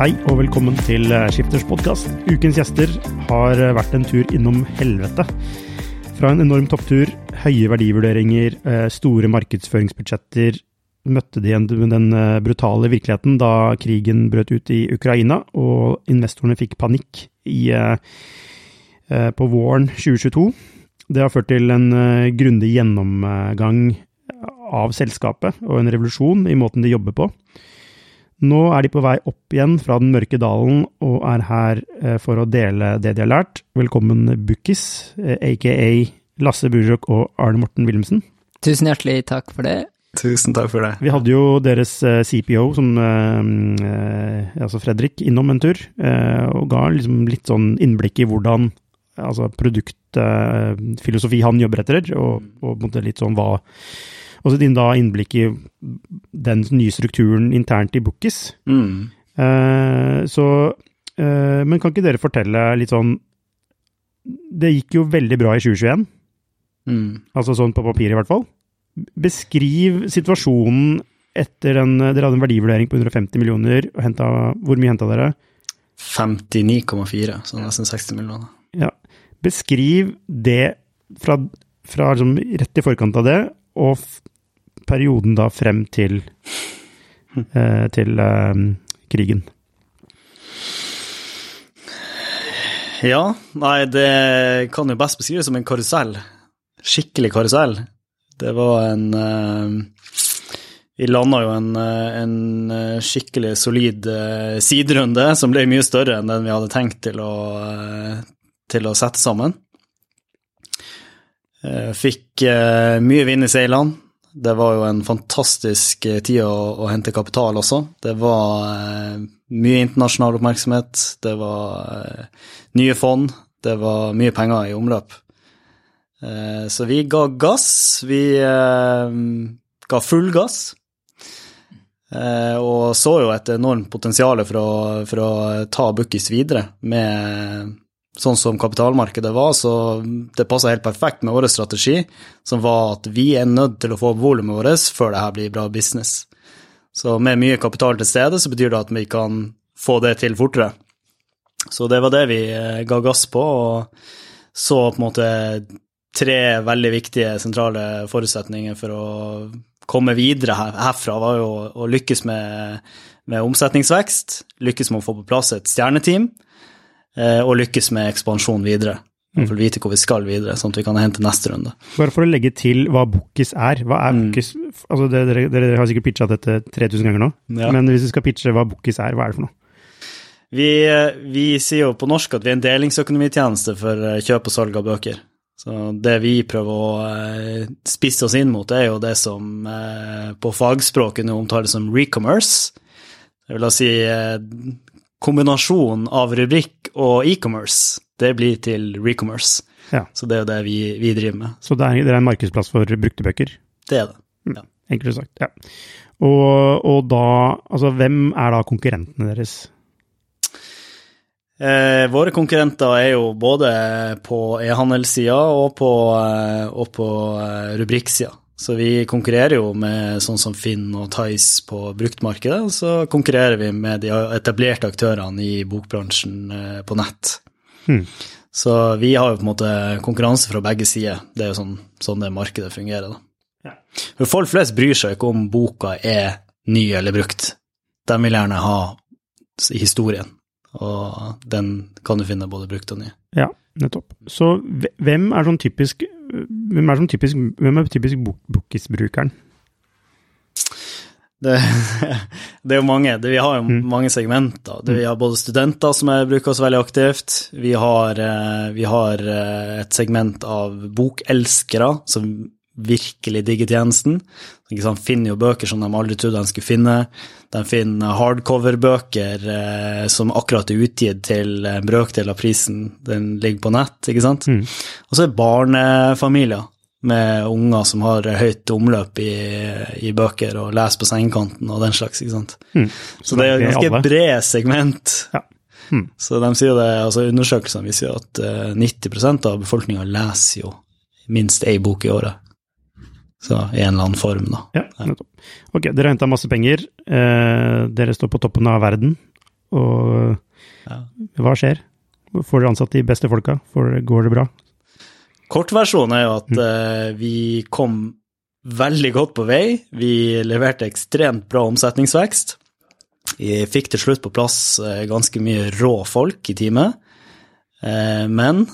Hei og velkommen til Skifters podkast. Ukens gjester har vært en tur innom helvete. Fra en enorm topptur, høye verdivurderinger, eh, store markedsføringsbudsjetter, møtte de den eh, brutale virkeligheten da krigen brøt ut i Ukraina, og investorene fikk panikk i, eh, på våren 2022. Det har ført til en grundig gjennomgang av selskapet og en revolusjon i måten de jobber på. Nå er de på vei opp igjen fra den mørke dalen og er her eh, for å dele det de har lært. Velkommen, Bukkis, aka eh, Lasse Burjok og Arne Morten Wilhelmsen. Tusen hjertelig takk for det. Tusen takk for det. Vi hadde jo deres eh, CPO, som, altså Fredrik, innom en tur, og ga liksom litt sånn innblikk i hvordan altså produktfilosofi han jobber etter, og, og litt sånn hva og så din da innblikk i den nye strukturen internt i Bookis. Mm. Eh, så eh, Men kan ikke dere fortelle litt sånn Det gikk jo veldig bra i 2021. Mm. Altså sånn på papir, i hvert fall. Beskriv situasjonen etter den Dere hadde en verdivurdering på 150 millioner. og hentet, Hvor mye henta dere? 59,4, så nesten 60 millioner. Ja. Beskriv det fra, fra liksom rett i forkant av det, og perioden da frem til, eh, til eh, krigen? Ja, nei, det kan jo best beskrives som en karusell. Skikkelig karusell. Det var en uh, Vi landa jo en, en, skikkelig solid uh, siderunde som ble mye større enn den vi hadde tenkt til å, uh, til å sette sammen. Fikk mye vind i seilene. Det var jo en fantastisk eh, tid å, å hente kapital også. Det var eh, mye internasjonal oppmerksomhet, det var eh, nye fond, det var mye penger i omløp. Eh, så vi ga gass. Vi eh, ga full gass. Eh, og så jo et enormt potensial for å, for å ta Bukkis videre med sånn som kapitalmarkedet var, så det passa helt perfekt med vår strategi, som var at vi er nødt til å få volumet vårt før det her blir bra business. Så med mye kapital til stede, så betyr det at vi kan få det til fortere. Så det var det vi eh, ga gass på, og så på en måte tre veldig viktige sentrale forutsetninger for å komme videre herfra, var jo å lykkes med, med omsetningsvekst, lykkes med å få på plass et stjerneteam, og lykkes med ekspansjon videre. For å vite hvor vi skal videre, sånn at vi kan hente neste runde. Bare for å legge til hva Bookis er. Hva er Bookis? Mm. Altså, dere, dere, har sikkert pitcha dette 3000 ganger nå, ja. men hvis du skal pitche hva Bookis er, hva er det for noe? Vi, vi, sier jo på norsk at vi er en delingsøkonomitjeneste for eh, kjøp og salg av bøker. Så det vi prøver å eh, spisse oss inn mot, er jo det som på fagspråket nå omtales som recommerce. Det vil da si kombinasjonen av rubrikk og e-commerce, det blir til recommerce. Ja. Så det er jo det vi, vi driver med. Så det er, det er, en markedsplass for brukte bøker? Det er det. Mm. Ja. Enkelt sagt. Ja. Og, og, da Altså, hvem er da konkurrentene deres? Eh, våre konkurrenter er jo både på e-handelssida og på, eh, og på eh, rubrikksida. Så vi konkurrerer jo med sånn som Finn og Tice på bruktmarkedet, og så konkurrerer vi med de etablerte aktørene i bokbransjen eh, på nett. Hmm. Så vi har jo på en måte konkurranse fra begge sider. Det er jo sånn, sånn det markedet fungerer, da. For folk flest bryr seg ikke om boka er ny eller brukt. De vil gjerne ha historien, og den kan du finne både brukt og ny. Ja, nettopp. Så hvem er sånn typisk Hvem er, typisk, hvem er typisk Bookis-brukeren? Det, det er jo mange. Det, vi har jo Mm. mange segmenter. Det, vi har både studenter som er, bruker oss veldig aktivt. Vi har, eh, vi har eh, et segment av bokelskere som virkelig digger tjenesten. De? Finner jo bøker som de aldri trodde de skulle finne. De finner hardcover-bøker eh, som akkurat er utgitt til en brøkdel av prisen. Den ligger på nett, ikke sant. Mm. Og så er det barnefamilier med unger som har høyt omløp i, i bøker og leser på sengekanten og den slags, ikke sant. Mm. Så det er et ganske bred segment. Ja. Mm. Så de sier det, altså undersøkelsene viser jo at eh, 90% av befolkninga leser jo minst ei bok i året. Så i en eller annen form, da. Ja, nettopp. Ok, dere har henta masse penger. Eh, dere står på toppen av verden. Og Ja. hva skjer? Får dere ansatt de beste folka? Går det bra? Kortversjonen er jo at eh, vi kom veldig godt på vei. Vi leverte ekstremt bra omsetningsvekst. Vi fikk til slutt på plass eh, ganske mye rå folk i teamet. Eh, men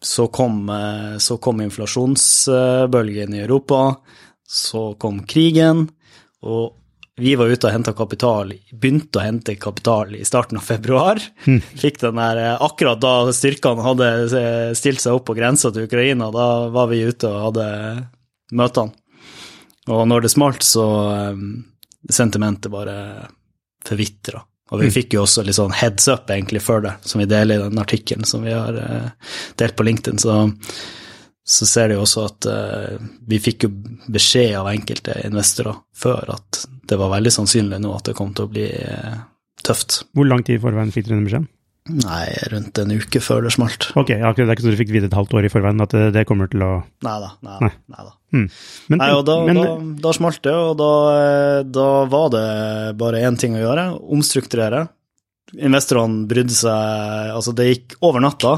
så kom, eh, så kom inflasjonsbølgen i Europa, så kom krigen, og vi var ute og henta kapital, begynte å hente kapital i starten av februar. Fikk den der, eh, Akkurat da styrkene hadde eh, stilt seg opp på grensa til Ukraina, da var vi ute og hadde møtene. Og når det smalt, så sentimentet bare forvitra. Og vi fikk jo også litt sånn heads up egentlig før det, som vi deler i den artikkelen som vi har uh, delt på LinkedIn. Så, så ser du jo også at uh, vi fikk jo beskjed av enkelte investorer før at det var veldig sannsynlig nå at det kom til å bli uh, tøft. Hvor lang tid i forveien fikk dere den beskjeden? Nei, rundt en uke før det smalt. Ok, ja, det er ikke så du fikk vite et halvt år i forveien at det, det kommer til å Neida, nei, Nei. nei da. mm. Men, Nei, og da, men da, da smalt det, og da, eh, da var det bare én ting å gjøre, omstrukturere. Investorene brydde seg Altså, det gikk over natta,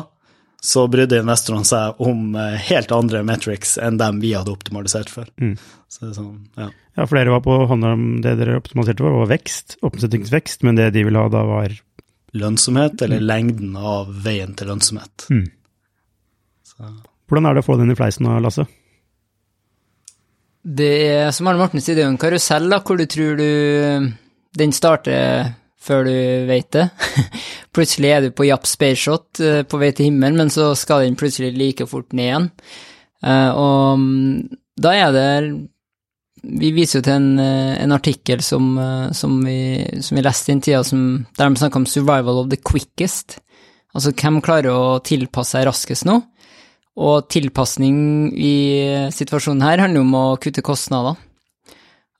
så brydde investorene seg om eh, helt andre metrics enn dem vi hadde optimalisert for. Mm. Så det er sånn, ja. ja, for dere var på hånda om det dere optimaliserte for, var vekst, omsetningsvekst, men det de ville ha da var Lønnsomhet, eller lengden av veien til lønnsomhet. mm. Så. Hvordan er det å få den i fleisen, nå, Lasse? Det er, som Arne Morten sier, det er jo en karusell, da, hvor du tror du Den starter før du vet det. plutselig er du på Japp Spaceshot eh, på vei til himmelen, men så skal den plutselig like fort ned igjen. Eh, og mm, da er det Vi viser jo til en, eh, en artikkel som, eh, som, vi, som vi leste i en tida, som, der de snakker om 'survival of the quickest'. Altså hvem klarer å tilpasse seg raskest nå? Og tilpasning i situasjonen her handler jo om å kutte kostnader.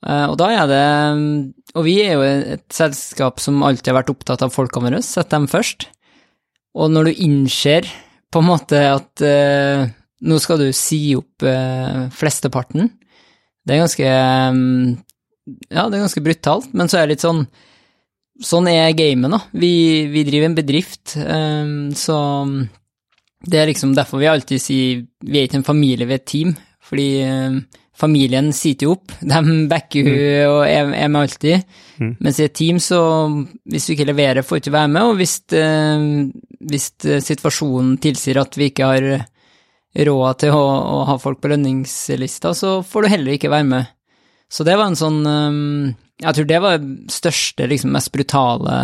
Eh, Og da er det Og vi er jo et selskap som alltid har vært opptatt av folka våre, sett dem først. Og når du innser på en måte at nå skal du si opp flesteparten, det er ganske mm, Ja, det er ganske brutalt, men så er det litt sånn Sånn er gamet, da. Vi, vi driver en bedrift, eh, så det er liksom derfor vi alltid sier vi er ikke en familie, vi er et team. Fordi familien sitter jo opp, de backer jo og er, er med alltid. Mm. Mens i et team, så hvis du ikke leverer, får du ikke være med, og hvis, hvis eh, situasjonen tilsier at vi ikke har råd til å, å ha folk på lønningslista, så får du heller ikke være med. Så det var en sånn eh, Jeg tror det var det største, liksom mest brutale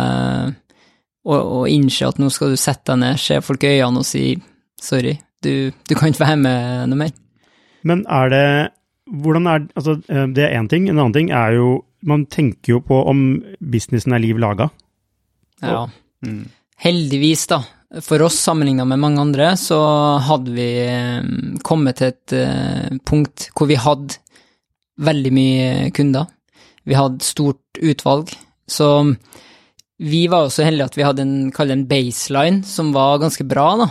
å, å innse at nå skal du sette deg ned, se folk i øynene og si sorry, du, du kan ikke være med noe mer. Men er det Hvordan er Altså, eh, det er én ting. En annen ting er jo Man tenker jo på om businessen er liv laga. Ja. Mm. Heldigvis, da, for oss sammenligna med mange andre, så hadde vi eh, kommet til et eh, punkt hvor vi hadde veldig mye kunder. Vi hadde stort utvalg, så vi var jo så heldige at vi hadde en, en baseline som var ganske bra, da.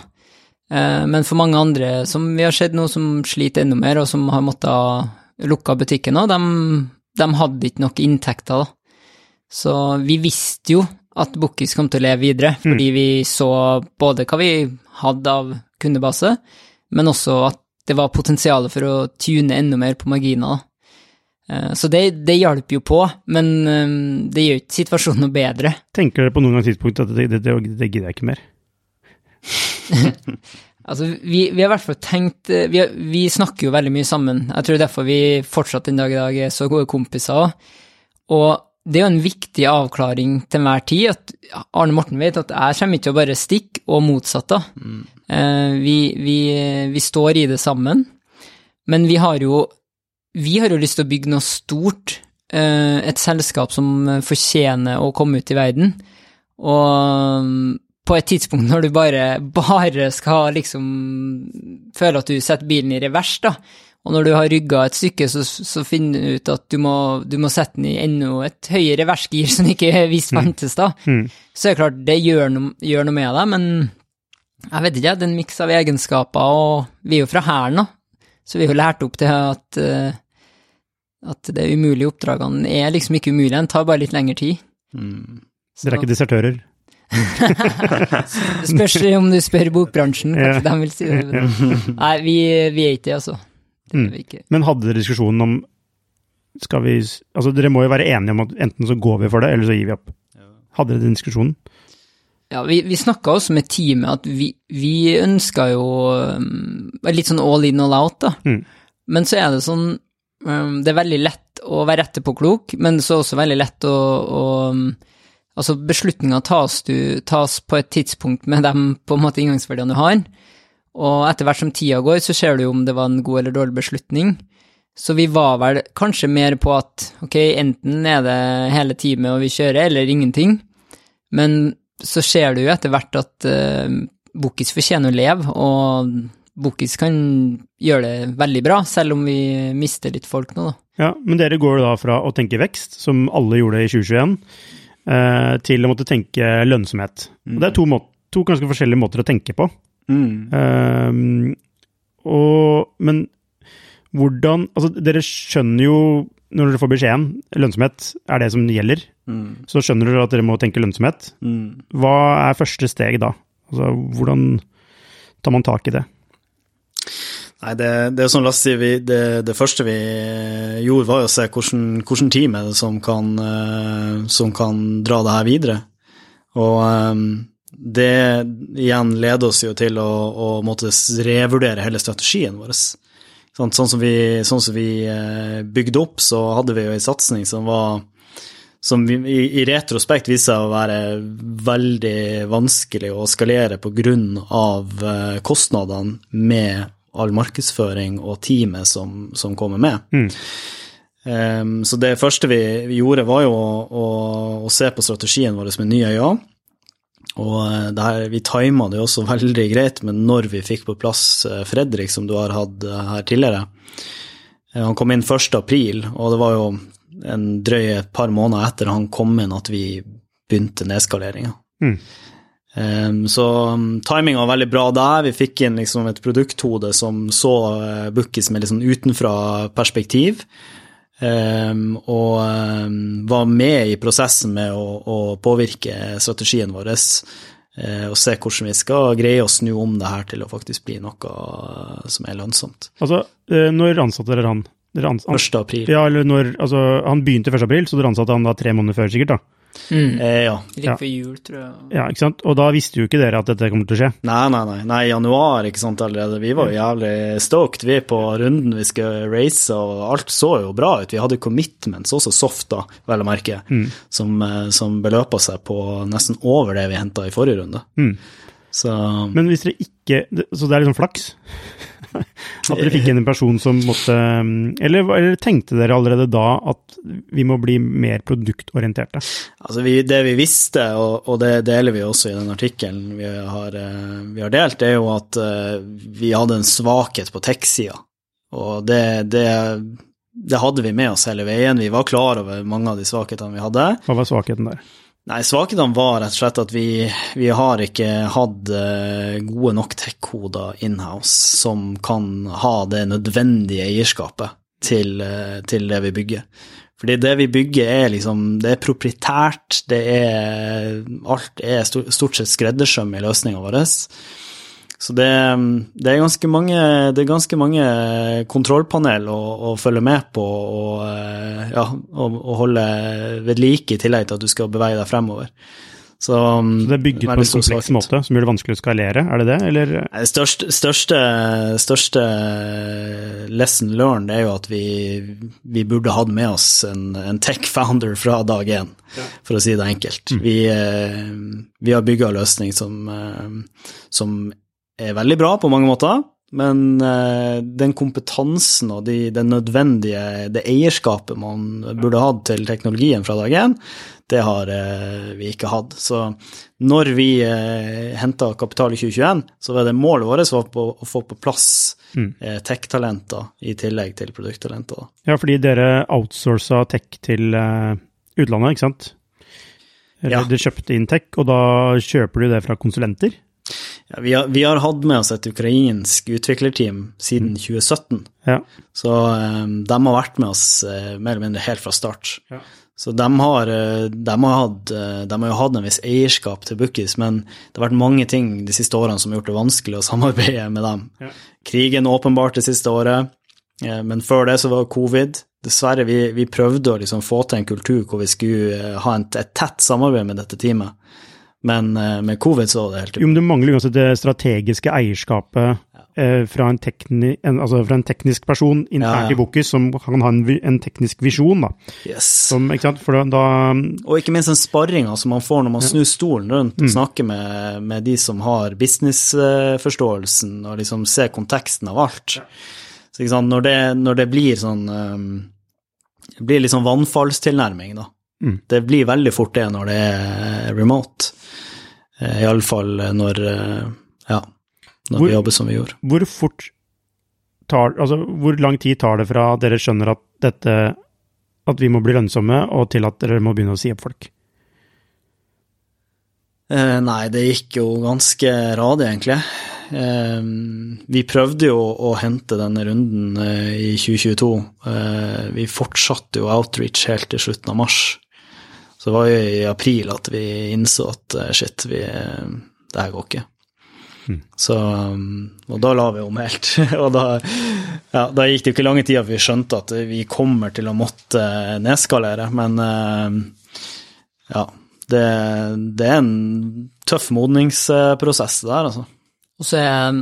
Eh, Men for mange andre som vi har sett nå, som sliter enda mer, og som har måttet lukke butikken de, de hadde ikke nok inntekter, da. Så vi visste jo at Bookis kom til å leve videre, fordi vi så både hva vi hadde av kundebase, men også at det var potensial for å tune enda mer på marginer. Eh, Så det, det hjalp jo på, men eh, det gjør ikke situasjonen noe bedre. Tenker dere på noen gang tidspunkt at det, det, det, det gidder jeg ikke mer? Altså, vi, vi har i hvert fall tenkt eh, vi, vi snakker jo veldig mye sammen. Jeg tror derfor vi fortsatt den dag i dag er så gode kompiser òg. Og det er jo en viktig avklaring til enhver tid at Arne Morten vet at jeg kommer ikke til å bare stikke, og motsatt. da. Mm. vi, vi, vi står i det sammen, men vi har jo vi har jo lyst til å bygge noe stort, eh, et selskap som fortjener å komme ut i verden. Og mm, på et tidspunkt når du bare, bare skal liksom føle at du setter bilen i revers, da, og når du har rygga et stykke, så, så finner du ut at du må, du må sette den i enda et høyere reversgir som ikke visst fantes, da. Mm. Så det er klart, det gjør noe, gjør noe med deg, men jeg vet ikke, det er en miks av egenskaper, og vi er jo fra hæren, da. Så vi har jo lært opp til at, eh, at det umulige oppdragene er liksom ikke umulige, den tar bare litt lengre tid. Mm. Så Dere er ikke desertører? det spørs om du spør bokbransjen, Ja. kanskje de vil si det. Nei, vi, vi er ikke det, altså. Mm. Men hadde dere diskusjonen om skal vi, altså Dere må jo være enige om at enten så går vi for det, eller så gir vi opp. Hadde dere den diskusjonen? Ja, vi, vi snakka også med teamet at vi, vi ønska jo um, litt sånn all in all out, da. Mm. Men så er det sånn um, Det er veldig lett å være etterpåklok, men så er det også veldig lett å, å um, Altså, beslutninga tas, tas på et tidspunkt med de på en måte inngangsverdiene du har, og etter hvert som tida går, så ser du jo om det var en god eller dårlig beslutning. Så vi var vel kanskje mer på at ok, enten er det hele teamet og vi kjører, eller ingenting. Men så ser du jo etter hvert at uh, Bokis fortjener å leve, og Bokis kan gjøre det veldig bra, selv om vi mister litt folk nå, da. Ja, Men dere går da fra å tenke vekst, som alle gjorde i 2021, uh, til å måtte tenke lønnsomhet. Og det er to, må to ganske forskjellige måter å tenke på. Mm. Ehm, og, men hvordan Altså, dere skjønner jo når dere får beskjeden lønnsomhet er det som gjelder, Mm. så skjønner dere at dere må tenke lønnsomhet. Mm. Hva er første steg da? Altså, hvordan tar man tak i det? Nei, det, det er som Lasse sier, vi, det, det første vi gjorde, var å se hvordan, hvordan team er det som kan, eh, som kan dra det her videre. Og eh, det igjen leder oss jo til å, å måtte revurdere hele strategien vår. Sånn, sånn som vi, sånn som vi eh, bygde opp, så hadde vi jo en satsing som var som vi, i, i retrospekt viser seg å være veldig vanskelig å skalere pga. Eh, kostnadene med all markedsføring og teamet som, som kommer med. Mm. Um, så det første vi, vi gjorde, var jo å, å, å se på strategien vår med nye øyne. Og eh, det her, vi tima det også veldig greit med når vi fikk på plass eh, Fredrik, som du har hatt eh, her tidligere. Han kom inn 1. april, og det var jo en drøy et par måneder etter han kom inn at vi begynte nedskaleringa. Mm. Um, så um, timing var veldig bra der. Vi fikk inn liksom et produkthode som så uh, Bookies med litt sånn utenfra perspektiv. Um, og um, var med i prosessen med å, å påvirke strategien vår. uh, og se hvordan vi skal greie å snu om det her til å faktisk bli noe uh, som er lønnsomt. Altså, uh, når ansatte dere han? Dere ans 1. april. ja, eller når, altså, han begynte 1. april, så dere ansatte han da tre måneder før, sikkert? da? Mm. Eh, ja. Like før jul, tror jeg. Ja, ikke sant? Og da visste jo ikke dere at dette kommer til å skje. Nei, nei, nei. Nei, januar, ikke sant, allerede. Vi var jo jævlig stoked, vi, på runden vi skulle race, og alt så jo bra ut. Vi hadde commitments, også soft, da, vel å merke, som, eh, som beløpa seg på nesten over det vi henta i forrige runde. Mm. Så Men hvis dere ikke Så det er liksom flaks? At dere fikk inn en person som måtte eller, eller tenkte dere allerede da at vi må bli mer produktorienterte? Altså vi, det vi visste, og, og det deler vi også i den artikkelen vi har, eh, vi har delt, er jo at eh, vi hadde en svakhet på tech-sida. Og det, det, det hadde vi med oss hele veien. Vi var klar over mange av de svakhetene vi hadde. Hva var svakheten der? Nei, svakhetene var rett og slett at vi, vi har ikke hatt eh, gode nok tech-koder inhouse som kan ha det nødvendige eierskapet til, eh, til det vi bygger. Fordi det vi bygger er liksom, det er proprietært, det er, alt er stort sett skreddersøm i løsninga vår. Så det, det, er ganske mange, det er ganske mange kontrollpanel å, å følge med på og, eh, ja, og, og holde ved like, i tillegg til at du skal bevege deg fremover. Så, så det er bygget på en kompleks måte som gjør det vanskelig å skalere, er det det, eller? Det største, største, største lesson learned er jo at vi, vi burde hatt med oss en, en tech founder fra dag én, ja. for å si det enkelt. Mm. Vi, eh, vi, har bygga en løsning som, eh, som er veldig bra på mange måter, men uh, den kompetansen og de, det nødvendige det eierskapet man burde hatt til teknologien fra dag én, det har uh, vi ikke hatt. Så når vi eh, henta kapital i 2021, så var det målet vårt å, få på plass mm. tech-talenter i tillegg til produkttalenter. Ja, fordi dere outsourca tech til utlandet, ikke sant? Eller ja. dere kjøpte inn tech, og da kjøper du det fra konsulenter? Ja, vi, har, vi, har, hatt med oss et ukrainsk utviklerteam siden 2017. Mm. Ja. Så um, de har vært med oss uh, mer eller mindre helt fra start. Ja. Så de har, uh, de, har hatt, uh, de har, jo hatt en viss eierskap til Bookies, men det har vært mange ting de siste årene som har gjort det vanskelig å samarbeide med dem. Krigen åpenbart det siste året, men før det så var det covid. Dessverre, vi, vi prøvde å liksom få til en kultur hvor vi skulle ha en, et tett samarbeid med dette teamet. Men eh, med covid så var det helt Jo, men du mangler uansett det strategiske eierskapet ja. eh, fra, en tekni, en, altså fra, en teknisk person internt ja, ja. i Bokus som kan ha en, en teknisk visjon, da. Yes. Som, ikke sant? For da, og ikke minst den sparringa som man får når man snur stolen rundt og mm. snakker med, med, de som har businessforståelsen, og liksom ser konteksten av alt. Så ikke sant? Når, det, når det blir sånn um, Det blir litt sånn vannfallstilnærming, da. Mm. Det blir veldig fort det når det er remote. Eh, Iallfall når, eh, ja, når hvor, vi jobber som vi gjorde. Hvor fort tar Altså, hvor lang tid tar det fra dere skjønner at dette At vi må bli lønnsomme, og til at dere må begynne å si opp folk? Eh, nei, det gikk jo ganske radig, egentlig. Eh, vi prøvde jo å hente denne runden eh, i 2022. Eh, vi fortsatte jo outreach helt til slutten av mars. Så det var jo i april at vi innså at eh, shit, vi, det her går ikke. Mm. Så, um, og da la vi om helt. og da, ja, da, gikk det jo ikke lange tida vi skjønte at vi kommer til å måtte nedskalere. Men eh, ja, det, det er en tøff modningsprosess det der, altså. Og så er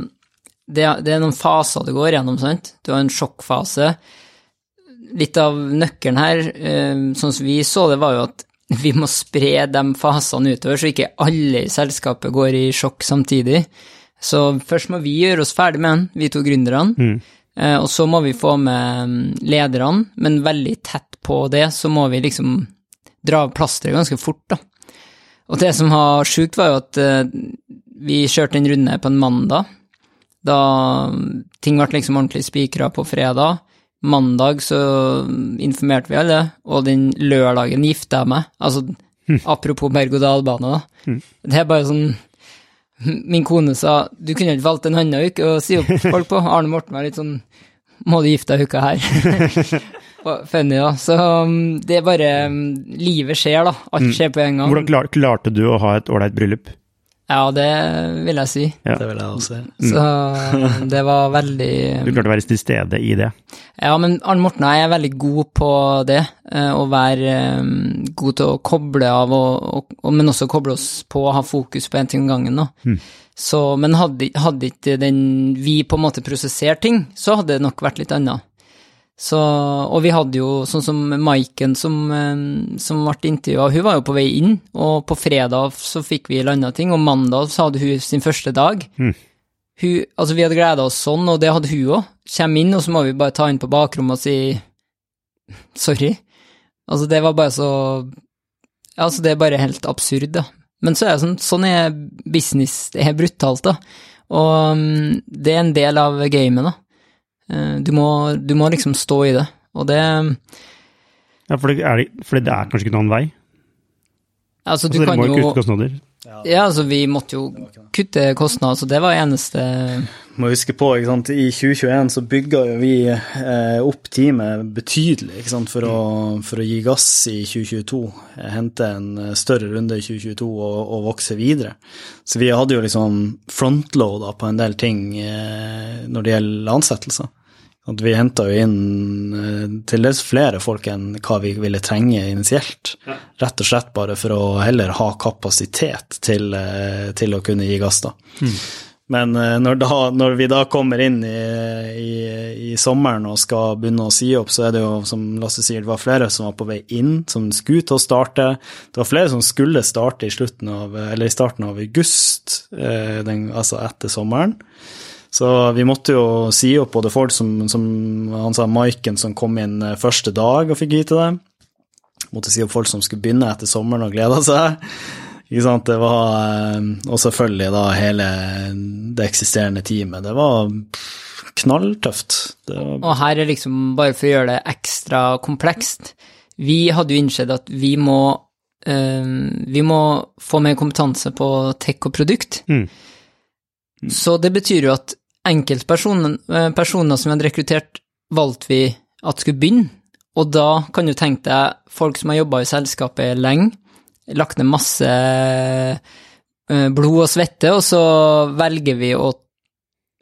det, det er noen faser det går gjennom, sant. Du har en sjokkfase. Litt av nøkkelen her, eh, sånn som vi så det, var jo at vi må spre de fasene utover, så ikke alle i selskapet går i sjokk samtidig. Så først må vi gjøre oss ferdig med den, vi to gründerne. Mm. Eh, og så må vi få med mm, lederne, men veldig tett på det så må vi liksom dra av plasteret ganske fort, da. Og det som var sjukt, var jo at uh, vi kjørte en runde på en mandag, da ting ble liksom ordentlig spikra på fredag. Mandag så informerte vi alle, og den lørdagen gifta jeg meg. Altså, mm. apropos berg-og-dal-bane, da. Mm. Det er bare sånn Min kone sa du kunne ikke valgt en annen uke å si opp folk på. Arne Morten var litt sånn Må du gifte deg uka her? Funny, da. Så um, det er bare um, Livet skjer, da. Alt mm. skjer på en gang. Hvordan klarte du å ha et ålreit bryllup? Ja, det vil jeg si. Ja. Det vil jeg også si. Mm. Så det var veldig Du klarte å være til stede i det? Ja, men Arne Morten og jeg er veldig god på det. Eh, å være eh, god til å koble av, og, og, men også koble oss på å ha fokus på én ting om gangen. Mm. Så, men hadde, hadde ikke den vi på en måte prosessert ting, så hadde det nok vært litt annet. Så, og vi hadde jo sånn som Maiken som, eh, som ble intervjua, hun var jo på vei inn, og på fredag så fikk vi landa ting, og mandag så hadde hun sin første dag. Mm. Hun, altså vi hadde gleda oss sånn, og det hadde hun òg. Kjem inn, og så må vi bare ta inn på bakrommet og si sorry. Altså det var bare så Altså det er bare helt absurd, da. Men så er det sånn, sånn er business, det er brutalt, da. Og um, det er en del av gamet, da. Eh, du må, du må, liksom stå i det, og det Ja, for det er, for det er kanskje ikke noen vei? Altså, du altså, kan jo Ja, altså vi måtte jo kutte kostnader, så det var eneste Må huske på, ikke sant, i 2021 så bygga jo vi eh, opp teamet betydelig ikke sant, for å, for å gi gass i 2022. Hente en eh, større runde i 2022 og, og vokse videre. Så vi hadde jo liksom frontloada på en del ting eh, når det gjelder ansettelser. At vi henta jo inn eh, til dels flere folk enn hva vi ville trenge initielt. Ja. Rett og slett bare for å heller ha kapasitet til, eh, til å kunne gi gass, da. Mm. Men eh, når, da, når, vi da kommer inn i, i, i, sommeren og skal begynne å si opp, så er det jo, som Lasse sier, det var flere som var på vei inn, som skulle til å starte. Det var flere som skulle starte i, av, i starten av august, den, altså etter sommeren. Så vi måtte jo si opp både folk som, som han sa Maiken, som kom inn eh, første dag og fikk vite det. Måtte si opp folk som skulle begynne etter sommeren og gleda seg. Ikke sant? Det var, eh, og selvfølgelig da hele det eksisterende teamet. Det var knalltøft. Det var... Og her er liksom, bare for å gjøre det ekstra komplekst, vi hadde jo innsett at vi må, øh, vi må få mer kompetanse på tech og produkt. Mm. Så det betyr jo at enkeltpersoner eh, som vi hadde rekruttert, valgte vi at skulle begynne. Og da kan du tenke deg folk som har jobba i selskapet lenge, lagt ned masse eh, blod og svette, og så velger vi å,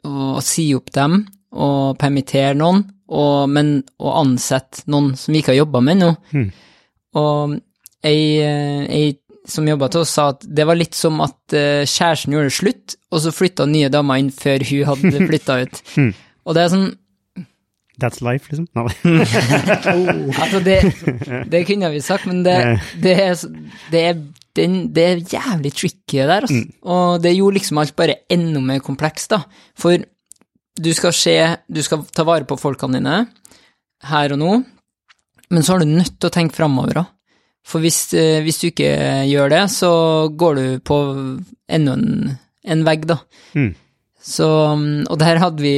å si opp dem og permittere noen, og, men å ansette noen som vi ikke har jobba med ennå. Mm. Og ei, eh, ei som jobba til oss, sa at det var litt som at kjæresten gjorde det slutt, og så flytta nye damer inn før hun hadde flytta ut. mm. Og det er sånn That's life, liksom? No. altså, det, det, kunne vi sagt, men det, det, er, det, er, det er, jævlig tricky der, altså. Mm. Og det gjorde liksom alt bare enda mer komplekst, da. For du skal se Du skal ta vare på folkene dine her og nå, men så har du nødt til å tenke framover, da. For hvis, eh, hvis, du ikke gjør det, så går du på enda en en vegg, da. Mm. Så, og der hadde vi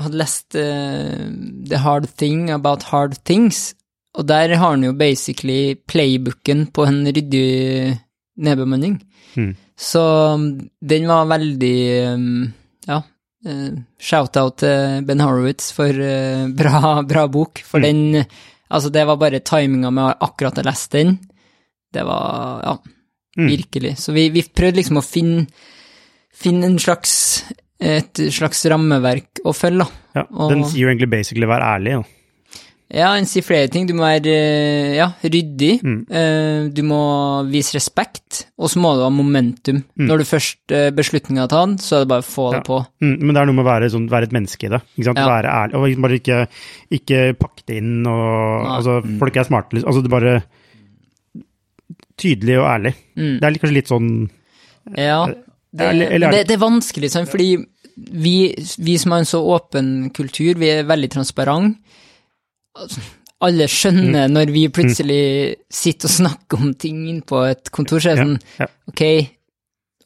hadde lest uh, The Hard Thing About Hard Things, og der har han jo basically playbooken på en ryddig nedbemanning. Mm. Så den var veldig um, Ja, uh, shout-out til Ben Horowitz for uh, bra, bra, bok, for mm. den Altså, det var bare timinga med akkurat jeg leste den. Det var Ja, mm. virkelig. Så vi, vi prøvde liksom å finne finne en slags, et slags rammeverk å følge, da. Ja, den sier jo egentlig basically vær ærlig, da. Ja, en sier flere ting. Du må være ja, ryddig, mm. Eh, du må vise respekt, og så må du ha momentum. Mm. Når du først uh, beslutninga er tatt, så er det bare å få ja. det på. Mm, men det er noe med å være, sånn, være et menneske i det. Ikke sant? Ja. Være ærlig, og bare ikke, ikke pakke det inn og Altså, mm. folk er smarte, liksom. Altså, det er bare tydelig og ærlig. Mm. Det er kanskje litt sånn Ja. Det, det, det, er vanskelig, sånn, fordi vi, vi, som har en så åpen kultur, vi er veldig transparente. Alle skjønner mm. når vi plutselig sitter og snakker om ting på et kontor, så det sånn, ja, ja. ok,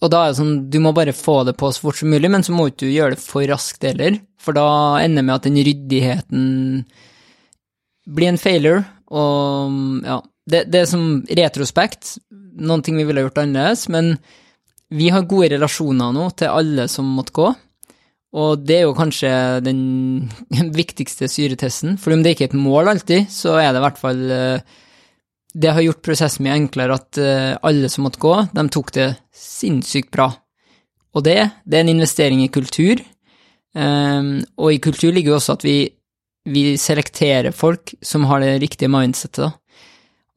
og da er det sånn, du må bare få det på så fort som mulig, men så må du gjøre det for raskt heller, for da ender det med at den ryddigheten blir en failure, og ja, det, det er som retrospekt, noen ting vi ville gjort annerledes, men vi har gode relasjoner nå til alle som måtte gå, og det er jo kanskje den viktigste syretesten, for om det ikke er et mål alltid, så er det i hvert fall eh, Det har gjort prosessen mye enklere at eh, alle som måtte gå, de tok det sinnssykt bra. Og det, det er en investering i kultur, ehm, og i kultur ligger jo også at vi, vi selekterer folk som har det riktige mindsettet.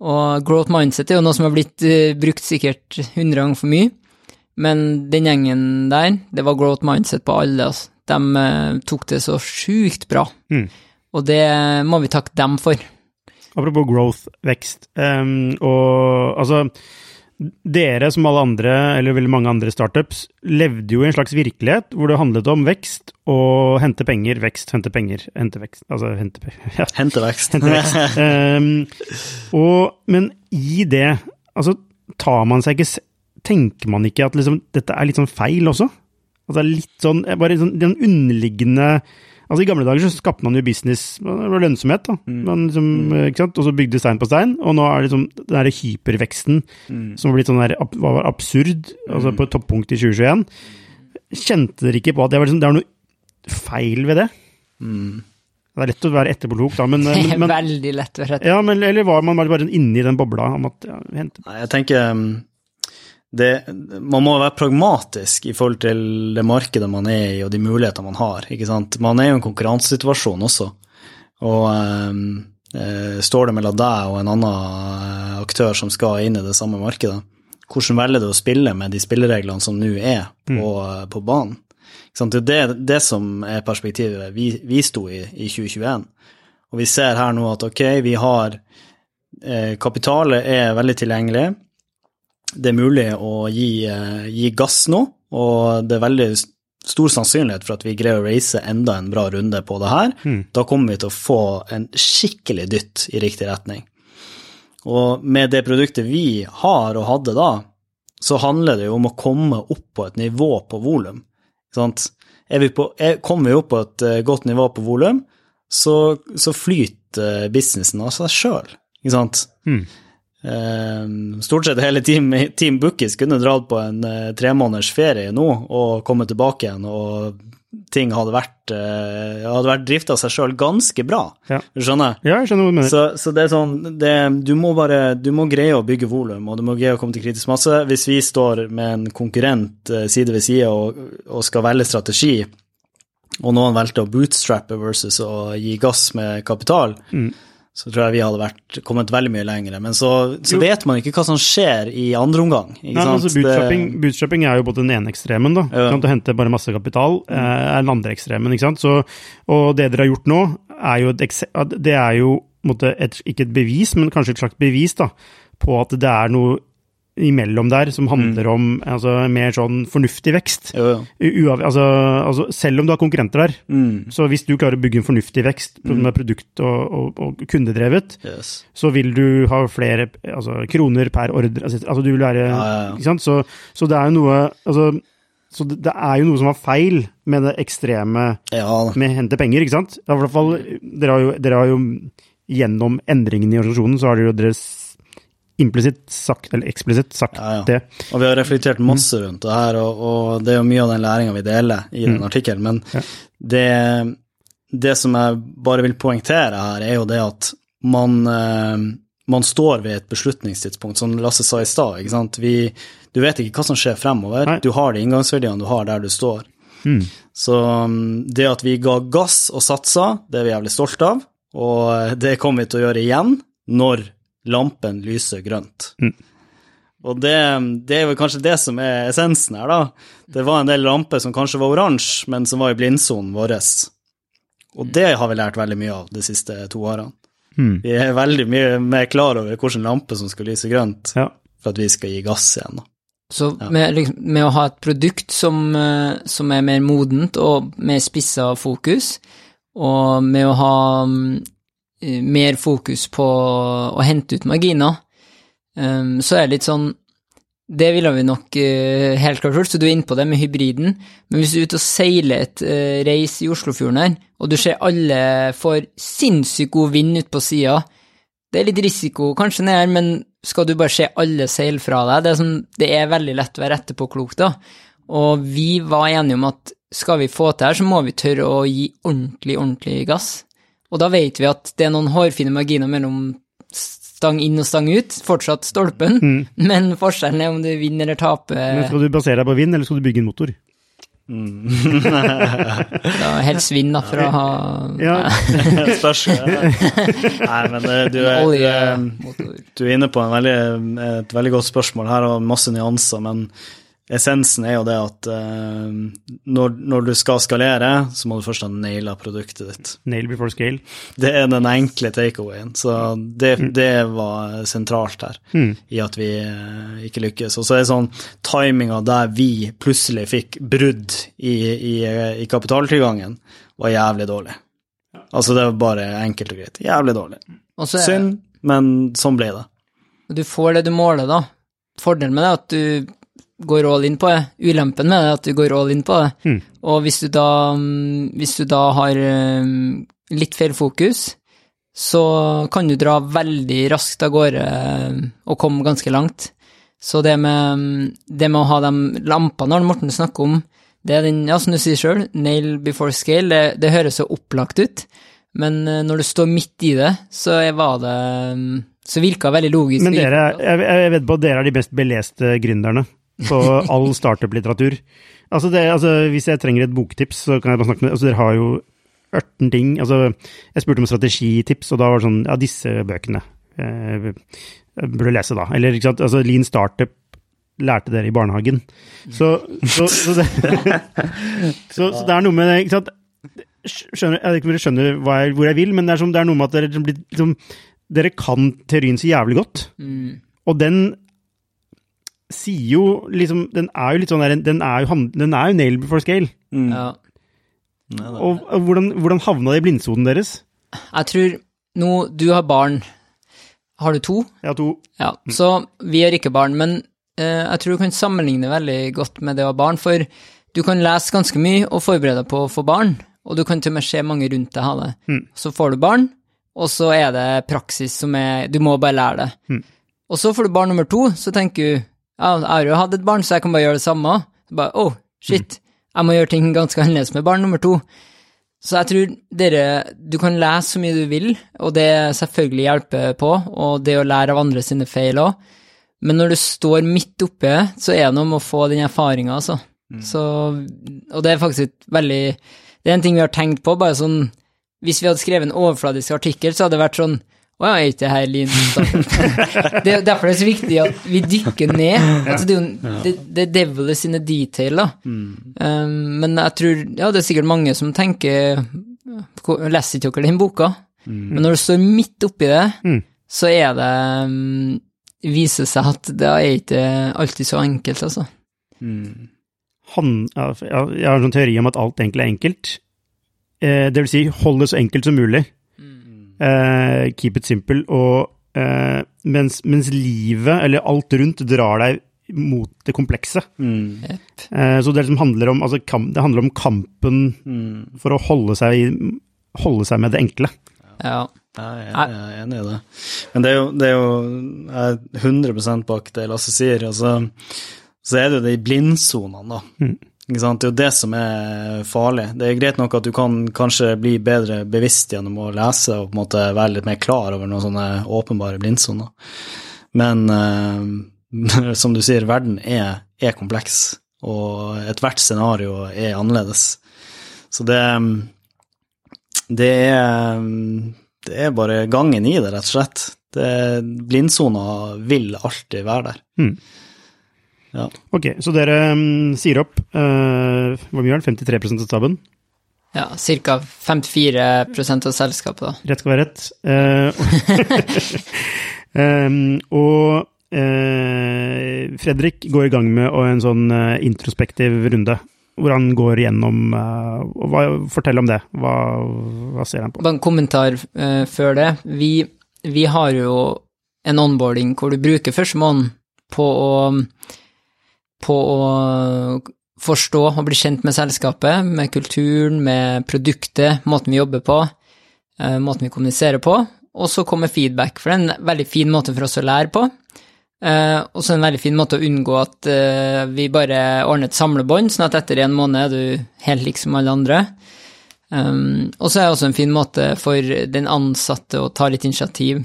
Og growth mindset er jo noe som har blitt brukt sikkert hundre ganger for mye, men den gjengen der, det var growth mindset på alle. Altså. De uh, tok det så sjukt bra. Mm. Og det må vi takke dem for. Apropos growth, vekst. Um, og altså Dere, som alle andre, eller veldig mange andre startups, levde jo i en slags virkelighet hvor det handlet om vekst og hente penger, vekst, hente penger, hente vekst Altså hente, ja. hente vekst. Hente vekst. um, og, men i det, altså tar man seg ikke tenker man ikke at liksom, dette er litt sånn feil også? Altså litt sånn, bare sånn, den underliggende Altså I gamle dager så skapte man jo business, det var lønnsomhet, da. Man liksom, ikke sant? Og så bygde stein på stein. Og nå er det liksom den der hyperveksten som har blitt sånn der, var absurd, altså på et toppunkt i 2021. Kjente dere ikke på at det var, liksom, det var noe feil ved det? Det er lett å være etterpåklok, da, men, men, men Veldig lett å være etterpåklok. ja, men, eller var man bare, bare inni den bobla om at ja, Nei, jeg tenker um, det, Man må være pragmatisk i forhold til det markedet man er i, og de mulighetene man har. ikke sant? Man er jo i en konkurransesituasjon også. Og um, eh, står det mellom deg og en annen eh, aktør som skal inn i det samme markedet, hvordan velger du å spille med de spillereglene som nå er på, mm. på banen? Ikke sant? Det er det, det som er perspektivet vi, vi sto i i 2021. Og vi ser her nå at ok, vi har eh, Kapitalet er veldig tilgjengelig. Det er mulig å gi, eh, gi gass nå, og det er veldig stor sannsynlighet for at vi greier å race enda en bra runde på det her. Da kommer vi til å få en skikkelig dytt i riktig retning. Og med det produktet vi har og hadde da, så handler det jo om å komme opp på et nivå på volum. Sant? Er vi på, er, kommer vi opp på et eh, godt nivå på volum, så, så flyter eh, businessen av seg sjøl, ikke sant? Eh, stort sett hele Team, team Bookies kunne dratt på en tre tremåneders ferie nå og kommet tilbake igjen, og ting hadde vært, eh, hadde vært drifta seg sjøl ganske bra. Ja. Skjønner? Ja, jeg skjønner hva du mener. Så, så det er sånn det, Du må bare Du må greie å bygge volum, og du må greie å komme til kritisk masse. Hvis vi står med en konkurrent eh, side ved side og, og skal velge strategi, og noen valgte å bootstrappe versus å gi gass med kapital, så tror jeg vi hadde vært, kommet veldig mye lenger. Men så, så vet man ikke hva som skjer i andre omgang. Ikke Nei, altså, bootstrapping, bootstrapping er jo både den ene ekstremen, da. Ja. Du? Hente bare masse kapital mm. er den andre ekstremen. ikke sant? Så, og det dere har gjort nå, er jo et, det er jo et, ikke et bevis, men kanskje et slags bevis da, på at det er noe imellom der som handler om altså, mer sånn fornuftig vekst. Jo, jo. Altså, altså, selv om du har konkurrenter der, Mm. så hvis du klarer å bygge en fornuftig vekst med produkt og, og, og kundedrevet, Yes. så vil du ha flere altså, kroner per ordre. Altså, altså du vil være Ja, ja, ja. Ikke sant? Så, så det er jo noe altså, Så det, det er jo noe som var feil med det ekstreme med hente penger, ikke sant? I hvert fall, dere har jo, dere har jo gjennom endringene i organisasjonen, så har dere jo dere s- implisitt sagt, eller eksplisitt sagt Ja, ja. det. Og vi har reflektert masse rundt det her, og, og det er jo mye av den læringa vi deler i den artikkelen. Men Ja. det, det som jeg bare vil poengtere her, er jo det at man, eh, man står ved et beslutningstidspunkt, som Lasse sa i stad. ikke sant? Vi, du vet ikke hva som skjer fremover. Nei. Du har de inngangsverdiene du har der du står. Så um, det at vi ga gass og satsa, det er vi jævlig stolte av, og det kommer vi til å gjøre igjen når lampen lyser grønt. Og det, det er vel kanskje det som er essensen her, da. Det var en del lamper som kanskje var oransje, men som var i blindsonen vår. Og det har vi lært veldig mye av de siste to årene. Vi er veldig mye mer klar over hvilken lampe som skal lyse grønt, Ja. for at vi skal gi gass igjen. da. Så med, liksom, med å ha et produkt som, eh, som er mer modent og mer spissa fokus, og med å ha mm, mer fokus på å hente ut marginer, um, så er det litt sånn Det ville vi nok eh, helt klart gjort, så du er inne på det med hybriden. Men hvis du er ute og seiler et uh, reis i Oslofjorden her, og du ser alle får sinnssykt god vind ut på sida, det er litt risiko kanskje ned her, men skal du bare se alle seile fra deg? Det er, sånn, det er veldig lett å være etterpåklok, da. Og vi var enige om at skal vi få til her, så må vi tørre å gi ordentlig, ordentlig gass. Og da vet vi at det er noen hårfine marginer mellom stang inn og stang ut, fortsatt stolpen, men forskjellen er om du vinner eller Men taper. skal du basere deg på vind, eller skal du bygge en motor? Da helst vind, da, for å ha Ja, Spørs. Nei, men eh, du er, du er. Du er inne på en veldig, et veldig godt spørsmål her, og masse nyanser, men essensen er jo det at uh, når, når du skal skalere, så må du først ha naila produktet ditt. nail before scale. Det er den enkle takeawayen, så det, det var sentralt her, i at vi uh, ikke lykkes. Og så er det sånn timinga der vi plutselig fikk brudd i, i, i kapitaltilgangen, var jævlig dårlig. Altså, det var bare enkelt og greit. Jævlig dårlig. Er- Synd, men sånn ble det. Du får det du måler, da. Fordelen med det er at du går all in på det. Ulempen med det er at du går all in på det. Og hvis du da, mm, hvis du da har mm, litt feil fokus, så kan du dra veldig raskt av gårde mm, og komme ganske langt. Så det med, mm, det med å ha de lampene Arne Morten snakker om, det er den, ja, som du sier sjøl, nail before scale, det, det høres så opplagt ut, men eh, når du står midt i det, så var det mm, Så virka veldig logisk. Men dere, jeg, jeg vet på at dere er de best beleste gründerne på all startup-litteratur. Altså, altså, hvis jeg trenger et boktips, så kan jeg bare snakke med Altså, dere har jo ørten ting. Altså, jeg spurte om strategitips, og da var det sånn Ja, disse bøkene eh, burde lese, da. Eller ikke sant. Altså, Lean Startup lærte dere i barnehagen. Så, så, så, det, så, det er noe med det, ikke sant. Skjønner, jeg vet ikke om dere skjønner hva jeg, hvor jeg vil, men det er, som, det er noe med at dere, liksom liksom, dere kan teorien så jævlig godt. Mm. Og den sier jo liksom Den er jo litt sånn der, den er jo, den er jo nail before scale. Mm. Ja. Nei, det- Og, og hvordan, hvordan havna det i blindsonen deres? Jeg tror nå Du har barn. Har du to? Jeg har to Ja, så vi har ikke barn, men eh, jeg tror du kan sammenligne veldig godt med det å ha barn, for du kan lese ganske mye og forberede deg på å få barn, og du kan til og med se mange rundt deg ha det. Mm. Så får du barn, og så er det praksis som er Du må bare lære det. Mm. Og så får du barn nummer to, så tenker du jeg har jo hatt et barn, så jeg kan bare gjøre det samme. Så bare, oh, shit, jeg må gjøre ting ganske annerledes med barn nummer to. Så jeg tror dere Du kan lese så mye du vil, og det selvfølgelig hjelper på, og det å lære av andre sine feil òg, men når du står midt oppi det, så er det noe med å få den erfaringa, altså. Så Og det er faktisk et veldig Det er en ting vi har tenkt på, bare sånn Hvis vi hadde skrevet en overfladisk artikkel, så hadde det vært sånn å ja, er ikke det her lean det er derfor det er så viktig at vi dykker ned. Altså, det er jo det, det devil is in the detail, da. Um, men jeg tror Ja, det er sikkert mange som tenker "Ko- Leser ikke dere den boka? Men når du står midt oppi det, Mm. så er det um, viser seg at det er ikke alltid så enkelt, altså. Mm. han, Jeg har en sånn teori om at alt egentlig er enkelt. Eh, det vil si, hold det så enkelt som mulig. Eh, keep it simple. Og uh, mens, mens livet, eller alt rundt, drar deg mot det komplekse. Mm. Eh, så det liksom handler om, altså, kamp, det handler om kampen Mm. for å holde seg, i- holde seg med det enkle. Ja. Jeg er, jeg er enig i det. Men det er jo, det er jo Jeg er 100% bak det Lasse sier. Altså, så er det jo de blindsonene, da. Mm. Det er jo det som er farlig. Det er greit nok at du kan kanskje bli bedre bevisst gjennom å lese og på en måte være litt mer klar over noen sånne åpenbare blindsoner. Men uh, som du sier, verden er, er kompleks, og ethvert scenario er annerledes. Så det, det er det er bare gangen i det, rett og slett. Blindsoner vil alltid være der. Mm. Ja. Ok, så dere um, sier opp uh, Hvor mye er det? 53% av staben? ja Ca. 54% av selskapet, da. Rett skal være rett. Uh, um, og eh, Fredrik går i gang med en sånn eh, introspektiv runde, hvor han går gjennom og Fortell om det. Hva, hva ser han på? Bare en kommentar før det. Vi, vi har jo en onboarding hvor du bruker første måneden på å, på å forstå og bli kjent med selskapet, med kulturen, med produktet, måten vi jobber på, eh, måten vi kommuniserer på, og så kommer feedback, for det er en veldig fin måte for oss å lære på. Eh, og så en veldig fin måte å unngå at eh, vi bare ordner et samlebånd, sånn at etter en måned er du helt lik som alle andre. Og så er det også en fin måte for den ansatte å ta litt initiativ.